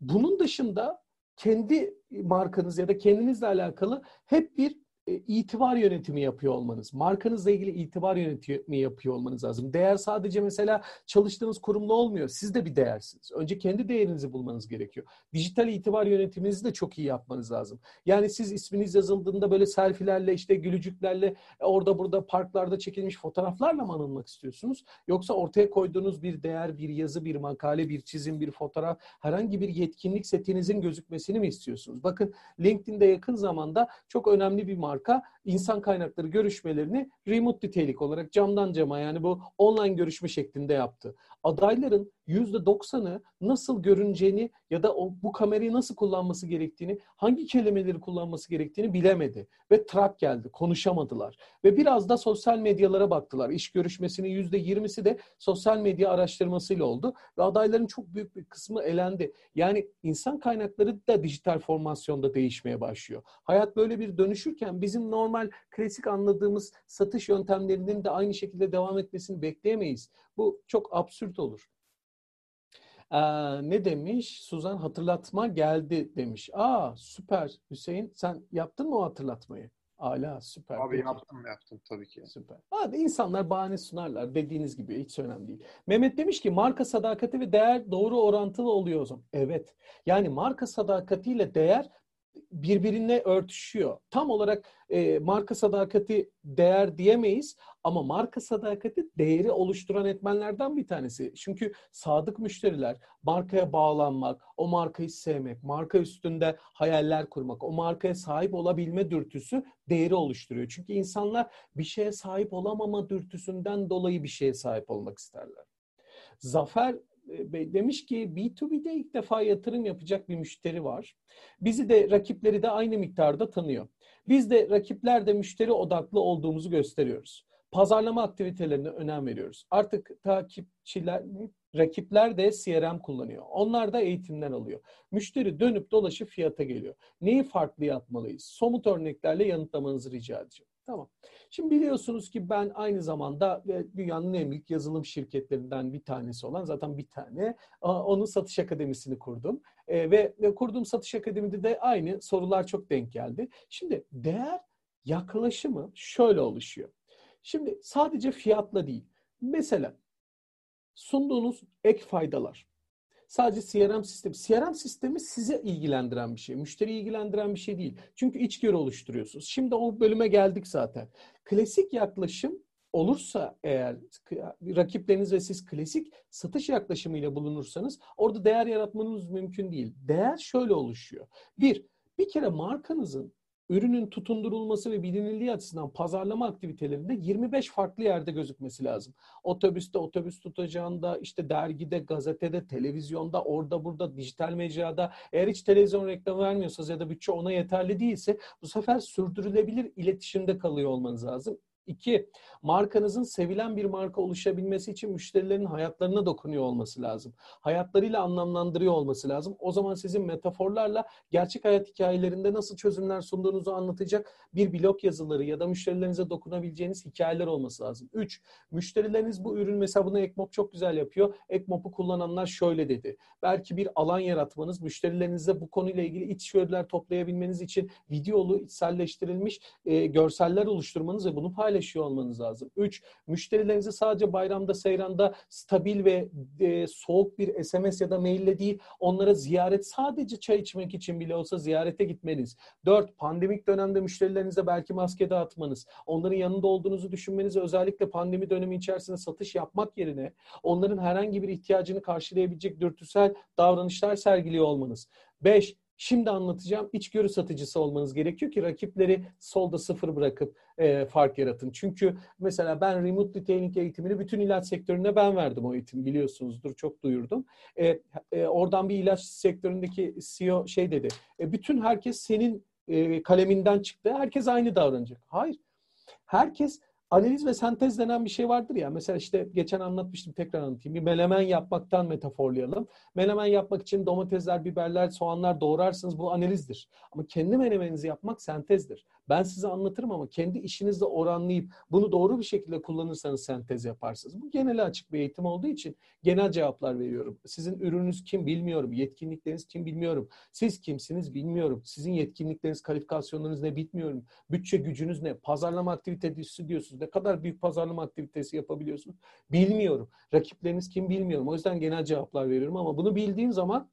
Bunun dışında kendi markanız ya da kendinizle alakalı hep bir itibar yönetimi yapıyor olmanız, markanızla ilgili itibar yönetimi yapıyor olmanız lazım. Değer sadece mesela çalıştığınız kurumla olmuyor. Siz de bir değersiniz. Önce kendi değerinizi bulmanız gerekiyor. Dijital itibar yönetiminizi de çok iyi yapmanız lazım. Yani siz isminiz yazıldığında böyle selfilerle işte gülücüklerle e, orada burada parklarda çekilmiş fotoğraflarla mı anılmak istiyorsunuz? Yoksa ortaya koyduğunuz bir değer, bir yazı, bir makale, bir çizim, bir fotoğraf, herhangi bir yetkinlik setinizin gözükmesini mi istiyorsunuz? Bakın LinkedIn'de yakın zamanda çok önemli bir marka insan kaynakları görüşmelerini remote nitelik olarak camdan cama yani bu online görüşme şeklinde yaptı. Adayların %90'ı nasıl görüneceğini ya da o, bu kamerayı nasıl kullanması gerektiğini, hangi kelimeleri kullanması gerektiğini bilemedi. Ve trak geldi, konuşamadılar. Ve biraz da sosyal medyalara baktılar. İş görüşmesinin %20'si de sosyal medya araştırmasıyla oldu. Ve adayların çok büyük bir kısmı elendi. Yani insan kaynakları da dijital formasyonda değişmeye başlıyor. Hayat böyle bir dönüşürken bizim normal klasik anladığımız satış yöntemlerinin de aynı şekilde devam etmesini bekleyemeyiz. Bu çok absürt olur. Ee, ne demiş? Suzan hatırlatma geldi demiş. Aa süper Hüseyin sen yaptın mı o hatırlatmayı? Ala süper. Abi Peki. yaptım yaptım tabii ki. Süper. Hadi insanlar bahane sunarlar dediğiniz gibi hiç önemli değil. Mehmet demiş ki marka sadakati ve değer doğru orantılı oluyor o zaman. Evet. Yani marka sadakatiyle değer birbirine örtüşüyor. Tam olarak e, marka sadakati değer diyemeyiz ama marka sadakati değeri oluşturan etmenlerden bir tanesi. Çünkü sadık müşteriler markaya bağlanmak, o markayı sevmek, marka üstünde hayaller kurmak, o markaya sahip olabilme dürtüsü değeri oluşturuyor. Çünkü insanlar bir şeye sahip olamama dürtüsünden dolayı bir şeye sahip olmak isterler. Zafer demiş ki B2B'de ilk defa yatırım yapacak bir müşteri var. Bizi de rakipleri de aynı miktarda tanıyor. Biz de rakipler de müşteri odaklı olduğumuzu gösteriyoruz. Pazarlama aktivitelerine önem veriyoruz. Artık takipçiler, rakipler de CRM kullanıyor. Onlar da eğitimden alıyor. Müşteri dönüp dolaşıp fiyata geliyor. Neyi farklı yapmalıyız? Somut örneklerle yanıtlamanızı rica edeceğim. Tamam. Şimdi biliyorsunuz ki ben aynı zamanda dünyanın en büyük yazılım şirketlerinden bir tanesi olan zaten bir tane onun satış akademisini kurdum. E, ve kurduğum satış akademide de aynı sorular çok denk geldi. Şimdi değer yaklaşımı şöyle oluşuyor. Şimdi sadece fiyatla değil. Mesela sunduğunuz ek faydalar. Sadece CRM sistemi. CRM sistemi size ilgilendiren bir şey. Müşteriyi ilgilendiren bir şey değil. Çünkü içgörü oluşturuyorsunuz. Şimdi o bölüme geldik zaten. Klasik yaklaşım olursa eğer rakipleriniz ve siz klasik satış yaklaşımıyla bulunursanız orada değer yaratmanız mümkün değil. Değer şöyle oluşuyor. Bir, bir kere markanızın ürünün tutundurulması ve bilinirliği açısından pazarlama aktivitelerinde 25 farklı yerde gözükmesi lazım. Otobüste, otobüs tutacağında, işte dergide, gazetede, televizyonda, orada burada, dijital mecrada. Eğer hiç televizyon reklamı vermiyorsanız ya da bütçe ona yeterli değilse bu sefer sürdürülebilir iletişimde kalıyor olmanız lazım. İki, Markanızın sevilen bir marka oluşabilmesi için müşterilerin hayatlarına dokunuyor olması lazım. Hayatlarıyla anlamlandırıyor olması lazım. O zaman sizin metaforlarla gerçek hayat hikayelerinde nasıl çözümler sunduğunuzu anlatacak bir blog yazıları ya da müşterilerinize dokunabileceğiniz hikayeler olması lazım. Üç, müşterileriniz bu ürün mesela bunu Ekmop çok güzel yapıyor. Ekmop'u kullananlar şöyle dedi. Belki bir alan yaratmanız, müşterilerinize bu konuyla ilgili içgörüler toplayabilmeniz için videolu, içselleştirilmiş e, görseller oluşturmanız ve bunu paylaşıyor olmanız lazım. Üç, müşterilerinizi sadece bayramda, seyranda stabil ve e, soğuk bir SMS ya da maille değil, onlara ziyaret sadece çay içmek için bile olsa ziyarete gitmeniz. Dört, pandemik dönemde müşterilerinize belki maske dağıtmanız, onların yanında olduğunuzu düşünmeniz özellikle pandemi dönemi içerisinde satış yapmak yerine onların herhangi bir ihtiyacını karşılayabilecek dürtüsel davranışlar sergiliyor olmanız. Beş, Şimdi anlatacağım. İçgörü satıcısı olmanız gerekiyor ki rakipleri solda sıfır bırakıp e, fark yaratın. Çünkü mesela ben remote detailing eğitimini bütün ilaç sektöründe ben verdim o eğitim biliyorsunuzdur çok duyurdum. E, e, oradan bir ilaç sektöründeki CEO şey dedi. E, bütün herkes senin e, kaleminden çıktı. Herkes aynı davranacak. Hayır. Herkes analiz ve sentez denen bir şey vardır ya. Mesela işte geçen anlatmıştım tekrar anlatayım. Bir menemen yapmaktan metaforlayalım. Menemen yapmak için domatesler, biberler, soğanlar doğrarsınız. Bu analizdir. Ama kendi menemeninizi yapmak sentezdir. Ben size anlatırım ama kendi işinizle oranlayıp bunu doğru bir şekilde kullanırsanız sentez yaparsınız. Bu genel açık bir eğitim olduğu için genel cevaplar veriyorum. Sizin ürününüz kim bilmiyorum. Yetkinlikleriniz kim bilmiyorum. Siz kimsiniz bilmiyorum. Sizin yetkinlikleriniz, kalifikasyonlarınız ne bilmiyorum. Bütçe gücünüz ne? Pazarlama aktivitesi diyorsunuz. Ne kadar büyük pazarlama aktivitesi yapabiliyorsunuz? Bilmiyorum. Rakipleriniz kim bilmiyorum. O yüzden genel cevaplar veriyorum ama bunu bildiğim zaman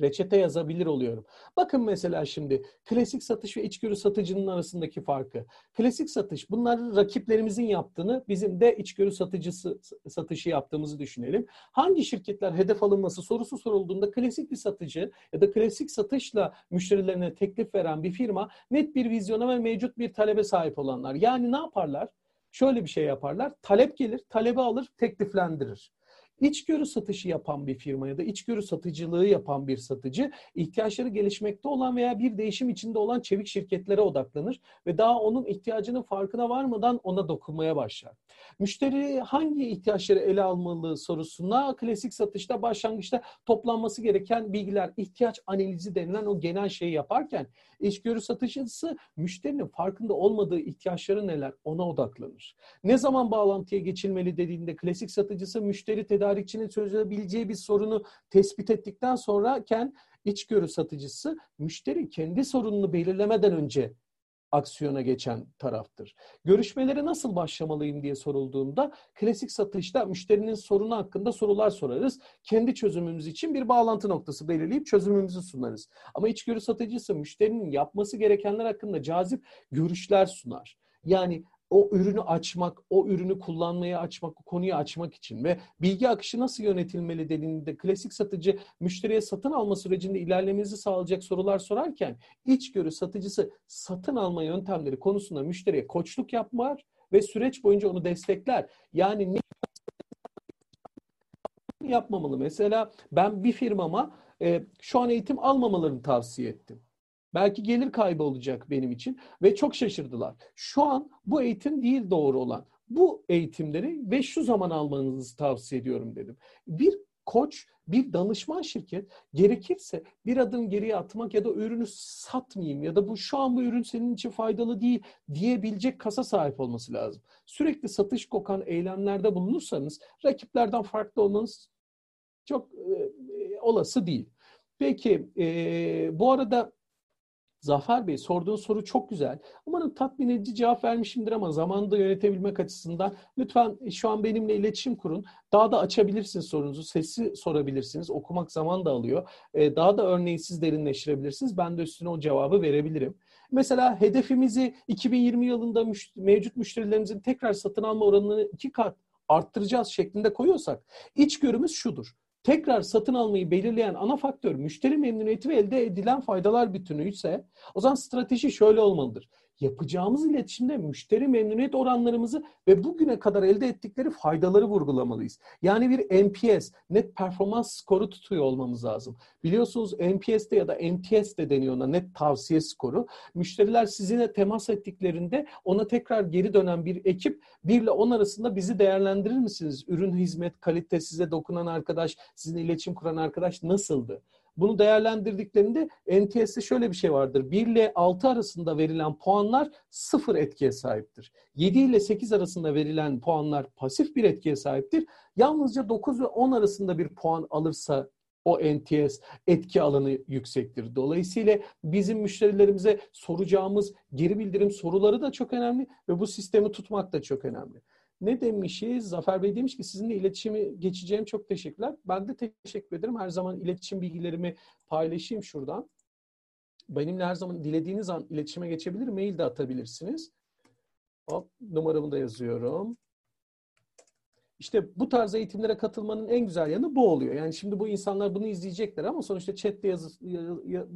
reçete yazabilir oluyorum. Bakın mesela şimdi klasik satış ve içgörü satıcının arasındaki farkı. Klasik satış bunlar rakiplerimizin yaptığını bizim de içgörü satıcısı satışı yaptığımızı düşünelim. Hangi şirketler hedef alınması sorusu sorulduğunda klasik bir satıcı ya da klasik satışla müşterilerine teklif veren bir firma net bir vizyona ve mevcut bir talebe sahip olanlar. Yani ne yaparlar? Şöyle bir şey yaparlar. Talep gelir, talebi alır, tekliflendirir. İçgörü satışı yapan bir firma ya da içgörü satıcılığı yapan bir satıcı ihtiyaçları gelişmekte olan veya bir değişim içinde olan çevik şirketlere odaklanır ve daha onun ihtiyacının farkına varmadan ona dokunmaya başlar. Müşteri hangi ihtiyaçları ele almalı sorusuna klasik satışta başlangıçta toplanması gereken bilgiler, ihtiyaç analizi denilen o genel şeyi yaparken içgörü satıcısı müşterinin farkında olmadığı ihtiyaçları neler ona odaklanır. Ne zaman bağlantıya geçilmeli dediğinde klasik satıcısı müşteri tedarikçinin çözebileceği bir sorunu tespit ettikten sonrayken içgörü satıcısı müşteri kendi sorununu belirlemeden önce aksiyona geçen taraftır. Görüşmelere nasıl başlamalıyım diye sorulduğunda klasik satışta müşterinin sorunu hakkında sorular sorarız. Kendi çözümümüz için bir bağlantı noktası belirleyip çözümümüzü sunarız. Ama içgörü satıcısı müşterinin yapması gerekenler hakkında cazip görüşler sunar. Yani o ürünü açmak, o ürünü kullanmaya açmak, o konuyu açmak için ve bilgi akışı nasıl yönetilmeli dediğinde klasik satıcı müşteriye satın alma sürecinde ilerlemenizi sağlayacak sorular sorarken içgörü satıcısı satın alma yöntemleri konusunda müşteriye koçluk yapmar ve süreç boyunca onu destekler. Yani ne yapmamalı? Mesela ben bir firmama e, şu an eğitim almamalarını tavsiye ettim. Belki gelir kaybı olacak benim için ve çok şaşırdılar. Şu an bu eğitim değil doğru olan. Bu eğitimleri ve şu zaman almanızı tavsiye ediyorum dedim. Bir koç, bir danışman şirket gerekirse bir adım geriye atmak ya da ürünü satmayayım ya da bu şu an bu ürün senin için faydalı değil diyebilecek kasa sahip olması lazım. Sürekli satış kokan eylemlerde bulunursanız rakiplerden farklı olmanız çok e, olası değil. Peki e, bu arada Zafer Bey sorduğun soru çok güzel. Umarım tatmin edici cevap vermişimdir ama zamanında yönetebilmek açısından lütfen şu an benimle iletişim kurun. Daha da açabilirsiniz sorunuzu. Sesi sorabilirsiniz. Okumak zaman da alıyor. Ee, daha da örneği siz derinleştirebilirsiniz. Ben de üstüne o cevabı verebilirim. Mesela hedefimizi 2020 yılında mevcut müşterilerimizin tekrar satın alma oranını iki kat arttıracağız şeklinde koyuyorsak içgörümüz şudur tekrar satın almayı belirleyen ana faktör müşteri memnuniyeti ve elde edilen faydalar bütünü ise o zaman strateji şöyle olmalıdır. Yapacağımız iletişimde müşteri memnuniyet oranlarımızı ve bugüne kadar elde ettikleri faydaları vurgulamalıyız. Yani bir NPS, net performans skoru tutuyor olmamız lazım. Biliyorsunuz NPS'de ya da NTS'de deniyor ona net tavsiye skoru. Müşteriler sizinle temas ettiklerinde ona tekrar geri dönen bir ekip 1 ile 10 arasında bizi değerlendirir misiniz? Ürün, hizmet, kalite, size dokunan arkadaş, sizinle iletişim kuran arkadaş nasıldı? Bunu değerlendirdiklerinde NTS'de şöyle bir şey vardır. 1 ile 6 arasında verilen puanlar sıfır etkiye sahiptir. 7 ile 8 arasında verilen puanlar pasif bir etkiye sahiptir. Yalnızca 9 ve 10 arasında bir puan alırsa o NTS etki alanı yüksektir. Dolayısıyla bizim müşterilerimize soracağımız geri bildirim soruları da çok önemli ve bu sistemi tutmak da çok önemli. Ne demişiz? Zafer Bey demiş ki sizinle iletişimi geçeceğim çok teşekkürler. Ben de teşekkür ederim. Her zaman iletişim bilgilerimi paylaşayım şuradan. Benimle her zaman dilediğiniz an iletişime geçebilir, mail de atabilirsiniz. Hop, numaramı da yazıyorum. İşte bu tarz eğitimlere katılmanın en güzel yanı bu oluyor. Yani şimdi bu insanlar bunu izleyecekler ama sonuçta chatte yazı,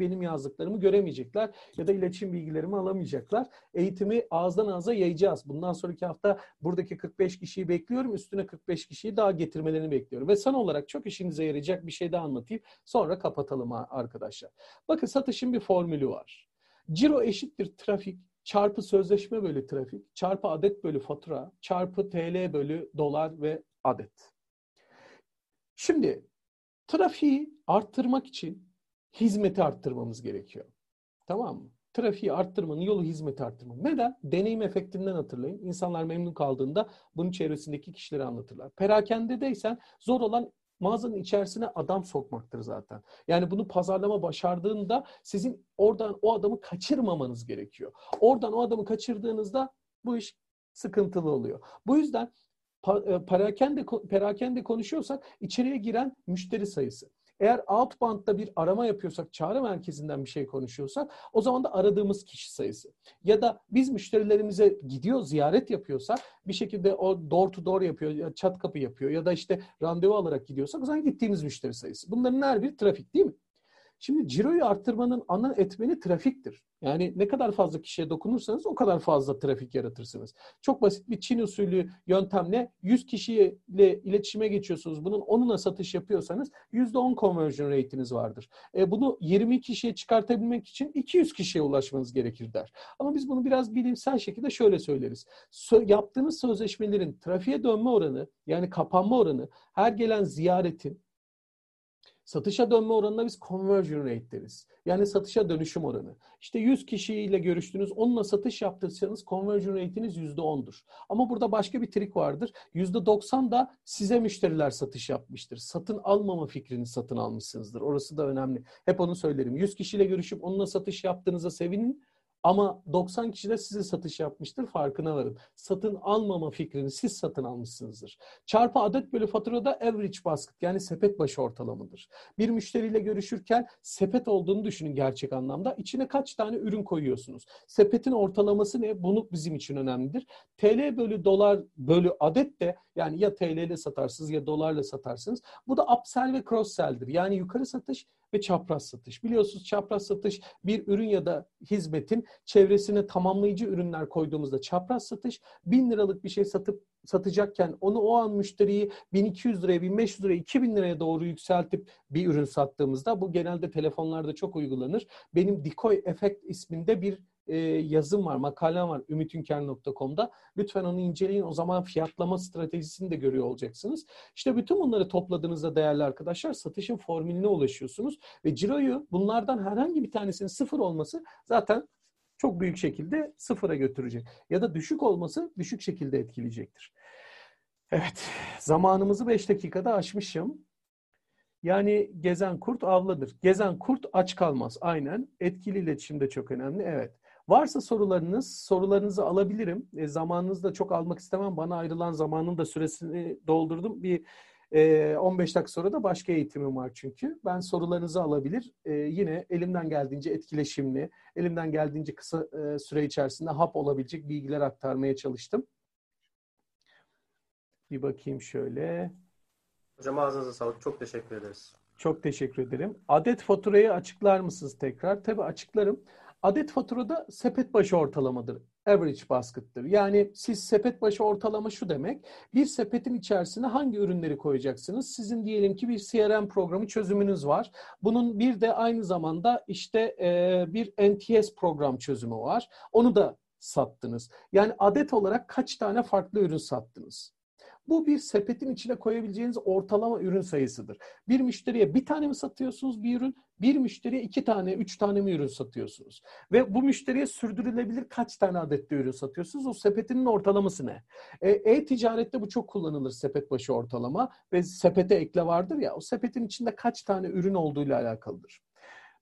benim yazdıklarımı göremeyecekler ya da iletişim bilgilerimi alamayacaklar. Eğitimi ağızdan ağza yayacağız. Bundan sonraki hafta buradaki 45 kişiyi bekliyorum. Üstüne 45 kişiyi daha getirmelerini bekliyorum. Ve son olarak çok işinize yarayacak bir şey daha anlatayım. Sonra kapatalım arkadaşlar. Bakın satışın bir formülü var. Ciro eşittir trafik çarpı sözleşme bölü trafik, çarpı adet bölü fatura, çarpı TL bölü dolar ve adet. Şimdi trafiği arttırmak için hizmeti arttırmamız gerekiyor. Tamam mı? Trafiği arttırmanın yolu hizmeti arttırmak. Neden? Deneyim efektinden hatırlayın. İnsanlar memnun kaldığında bunun çevresindeki kişileri anlatırlar. Perakendedeysen zor olan mağazanın içerisine adam sokmaktır zaten. Yani bunu pazarlama başardığında sizin oradan o adamı kaçırmamanız gerekiyor. Oradan o adamı kaçırdığınızda bu iş sıkıntılı oluyor. Bu yüzden e, perakende, perakende konuşuyorsak içeriye giren müşteri sayısı. Eğer outbound'da bir arama yapıyorsak, çağrı merkezinden bir şey konuşuyorsak o zaman da aradığımız kişi sayısı. Ya da biz müşterilerimize gidiyor, ziyaret yapıyorsak bir şekilde o door to door yapıyor, çat kapı yapıyor ya da işte randevu alarak gidiyorsak o zaman gittiğimiz müşteri sayısı. Bunların her biri trafik değil mi? Şimdi ciroyu arttırmanın ana etmeni trafiktir. Yani ne kadar fazla kişiye dokunursanız o kadar fazla trafik yaratırsınız. Çok basit bir Çin usulü yöntemle 100 kişiyle iletişime geçiyorsunuz. Bunun 10'una satış yapıyorsanız %10 conversion rate'iniz vardır. E bunu 20 kişiye çıkartabilmek için 200 kişiye ulaşmanız gerekir der. Ama biz bunu biraz bilimsel şekilde şöyle söyleriz. Sö- yaptığınız sözleşmelerin trafiğe dönme oranı yani kapanma oranı her gelen ziyaretin Satışa dönme oranına biz conversion rate deriz. Yani satışa dönüşüm oranı. İşte 100 kişiyle görüştünüz, onunla satış yaptıysanız conversion rate'iniz %10'dur. Ama burada başka bir trik vardır. %90 da size müşteriler satış yapmıştır. Satın almama fikrini satın almışsınızdır. Orası da önemli. Hep onu söylerim. 100 kişiyle görüşüp onunla satış yaptığınıza sevinin. Ama 90 kişi de size satış yapmıştır farkına varın. Satın almama fikrini siz satın almışsınızdır. Çarpı adet bölü faturada average basket yani sepet başı ortalamadır. Bir müşteriyle görüşürken sepet olduğunu düşünün gerçek anlamda. İçine kaç tane ürün koyuyorsunuz? Sepetin ortalaması ne? Bunu bizim için önemlidir. TL bölü dolar bölü adet de yani ya TL ile satarsınız ya dolarla satarsınız. Bu da upsell ve cross sell'dir. Yani yukarı satış ve çapraz satış. Biliyorsunuz çapraz satış bir ürün ya da hizmetin çevresine tamamlayıcı ürünler koyduğumuzda çapraz satış 1000 liralık bir şey satıp satacakken onu o an müşteriyi 1200 liraya, 1500 liraya, 2000 liraya doğru yükseltip bir ürün sattığımızda bu genelde telefonlarda çok uygulanır. Benim Decoy Effect isminde bir e, yazım var, makalem var ümitünker.com'da. Lütfen onu inceleyin. O zaman fiyatlama stratejisini de görüyor olacaksınız. İşte bütün bunları topladığınızda değerli arkadaşlar satışın formülüne ulaşıyorsunuz. Ve ciroyu bunlardan herhangi bir tanesinin sıfır olması zaten çok büyük şekilde sıfıra götürecek. Ya da düşük olması düşük şekilde etkileyecektir. Evet, zamanımızı 5 dakikada aşmışım. Yani gezen kurt avlanır. Gezen kurt aç kalmaz. Aynen. Etkili iletişim de çok önemli. Evet. Varsa sorularınız, sorularınızı alabilirim. E, zamanınızı da çok almak istemem. Bana ayrılan zamanın da süresini doldurdum. Bir e, 15 dakika sonra da başka eğitimim var çünkü. Ben sorularınızı alabilir. E, yine elimden geldiğince etkileşimli, elimden geldiğince kısa e, süre içerisinde hap olabilecek bilgiler aktarmaya çalıştım. Bir bakayım şöyle. Hocam ağzınıza sağlık. Çok teşekkür ederiz. Çok teşekkür ederim. Adet faturayı açıklar mısınız tekrar? Tabii açıklarım. Adet faturada sepet başı ortalamadır. Average basket'tır. Yani siz sepet başı ortalama şu demek. Bir sepetin içerisine hangi ürünleri koyacaksınız? Sizin diyelim ki bir CRM programı çözümünüz var. Bunun bir de aynı zamanda işte e, bir NTS program çözümü var. Onu da sattınız. Yani adet olarak kaç tane farklı ürün sattınız? Bu bir sepetin içine koyabileceğiniz ortalama ürün sayısıdır. Bir müşteriye bir tane mi satıyorsunuz bir ürün? Bir müşteriye iki tane, üç tane mi ürün satıyorsunuz? Ve bu müşteriye sürdürülebilir kaç tane adette ürün satıyorsunuz? O sepetinin ortalaması ne? E, e-ticarette bu çok kullanılır sepet başı ortalama ve sepete ekle vardır ya o sepetin içinde kaç tane ürün olduğuyla alakalıdır.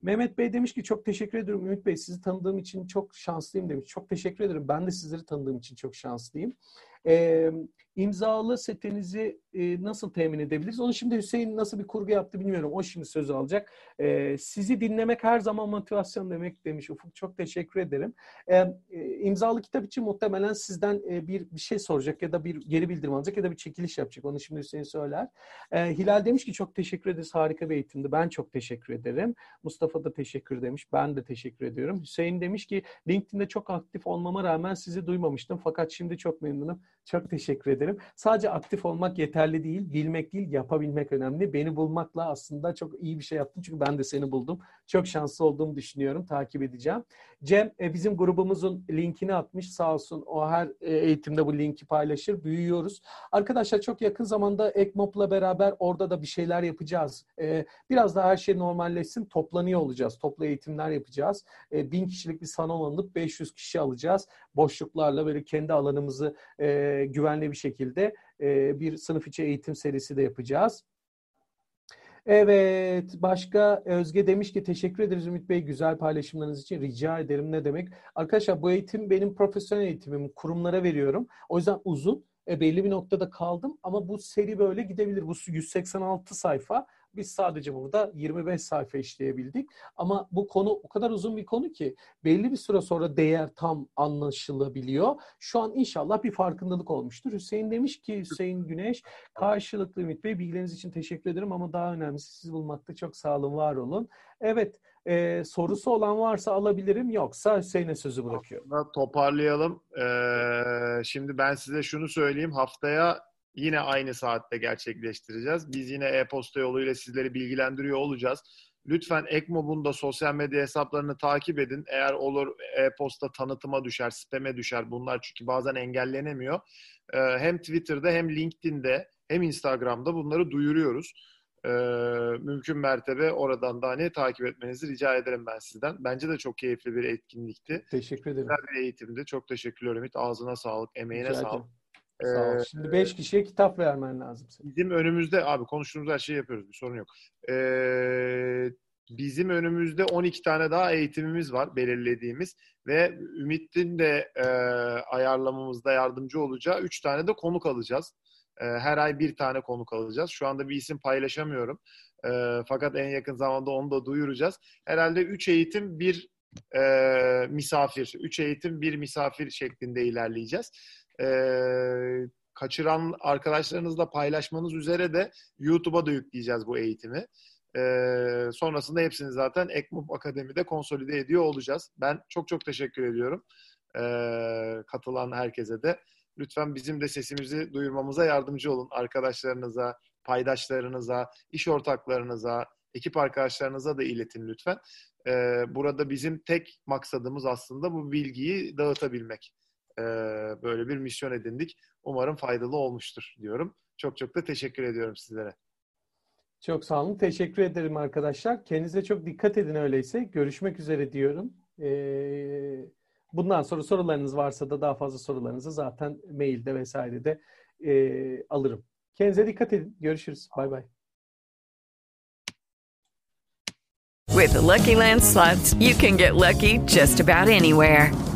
Mehmet Bey demiş ki çok teşekkür ederim Ümit Bey sizi tanıdığım için çok şanslıyım demiş. Çok teşekkür ederim. Ben de sizleri tanıdığım için çok şanslıyım. Ee, imzalı setinizi e, nasıl temin edebiliriz? Onu şimdi Hüseyin nasıl bir kurgu yaptı bilmiyorum. O şimdi sözü alacak. E, sizi dinlemek her zaman motivasyon demek demiş Ufuk. Çok teşekkür ederim. E, e, imzalı kitap için muhtemelen sizden e, bir bir şey soracak ya da bir geri bildirim alacak ya da bir çekiliş yapacak. Onu şimdi Hüseyin söyler. E, Hilal demiş ki çok teşekkür ederiz. Harika bir eğitimdi. Ben çok teşekkür ederim. Mustafa da teşekkür demiş. Ben de teşekkür ediyorum. Hüseyin demiş ki LinkedIn'de çok aktif olmama rağmen sizi duymamıştım. Fakat şimdi çok memnunum. Çok teşekkür ederim. Sadece aktif olmak yeterli değil, bilmek değil, yapabilmek önemli. Beni bulmakla aslında çok iyi bir şey yaptın çünkü ben de seni buldum. Çok şanslı olduğumu düşünüyorum, takip edeceğim. Cem e, bizim grubumuzun linkini atmış sağ olsun. O her e, eğitimde bu linki paylaşır. Büyüyoruz. Arkadaşlar çok yakın zamanda Ekmop'la beraber orada da bir şeyler yapacağız. E, biraz daha her şey normalleşsin. Toplanıyor olacağız. Toplu eğitimler yapacağız. Bin kişilik bir salon alınıp 500 kişi alacağız. Boşluklarla böyle kendi alanımızı güvenli bir şekilde bir sınıf içi eğitim serisi de yapacağız. Evet, başka Özge demiş ki teşekkür ederiz Ümit Bey güzel paylaşımlarınız için. Rica ederim ne demek. Arkadaşlar bu eğitim benim profesyonel eğitimim. Kurumlara veriyorum. O yüzden uzun. E, belli bir noktada kaldım ama bu seri böyle gidebilir. Bu 186 sayfa. Biz sadece burada 25 sayfa işleyebildik. Ama bu konu o kadar uzun bir konu ki belli bir süre sonra değer tam anlaşılabiliyor. Şu an inşallah bir farkındalık olmuştur. Hüseyin demiş ki Hüseyin Güneş karşılıklı Ümit Bey bilgileriniz için teşekkür ederim ama daha önemlisi siz bulmakta çok sağ olun, var olun. Evet, e, sorusu olan varsa alabilirim yoksa Hüseyin'e sözü bırakıyorum. Toparlayalım. Ee, şimdi ben size şunu söyleyeyim. Haftaya yine aynı saatte gerçekleştireceğiz. Biz yine e-posta yoluyla sizleri bilgilendiriyor olacağız. Lütfen Ekmob'un da sosyal medya hesaplarını takip edin. Eğer olur e-posta tanıtıma düşer, spam'e düşer. Bunlar çünkü bazen engellenemiyor. Ee, hem Twitter'da hem LinkedIn'de hem Instagram'da bunları duyuruyoruz. Ee, mümkün mertebe oradan da hani takip etmenizi rica ederim ben sizden. Bence de çok keyifli bir etkinlikti. Teşekkür ederim. Güzel bir eğitimdi. Çok teşekkürler Ümit. Ağzına sağlık, emeğine rica sağlık. Sağ ol. Şimdi 5 kişiye kitap vermen lazım. Senin. Bizim önümüzde abi konuştuğumuz her şeyi yapıyoruz. Bir sorun yok. Ee, bizim önümüzde 12 tane daha eğitimimiz var belirlediğimiz ve Ümit'in de e, ayarlamamızda yardımcı olacağı 3 tane de konuk alacağız. E, her ay bir tane konuk alacağız. Şu anda bir isim paylaşamıyorum. E, fakat en yakın zamanda onu da duyuracağız. Herhalde 3 eğitim bir e, misafir, 3 eğitim bir misafir şeklinde ilerleyeceğiz e, kaçıran arkadaşlarınızla paylaşmanız üzere de YouTube'a da yükleyeceğiz bu eğitimi. E, sonrasında hepsini zaten Ekmup Akademi'de konsolide ediyor olacağız. Ben çok çok teşekkür ediyorum e, katılan herkese de. Lütfen bizim de sesimizi duyurmamıza yardımcı olun. Arkadaşlarınıza, paydaşlarınıza, iş ortaklarınıza, ekip arkadaşlarınıza da iletin lütfen. Ee, burada bizim tek maksadımız aslında bu bilgiyi dağıtabilmek e, böyle bir misyon edindik. Umarım faydalı olmuştur diyorum. Çok çok da teşekkür ediyorum sizlere. Çok sağ olun. Teşekkür ederim arkadaşlar. Kendinize çok dikkat edin öyleyse. Görüşmek üzere diyorum. Ee, bundan sonra sorularınız varsa da daha fazla sorularınızı zaten mailde vesairede e, alırım. Kendinize dikkat edin. Görüşürüz. Bay bay. With the Lucky Land slots, you can get lucky just about anywhere.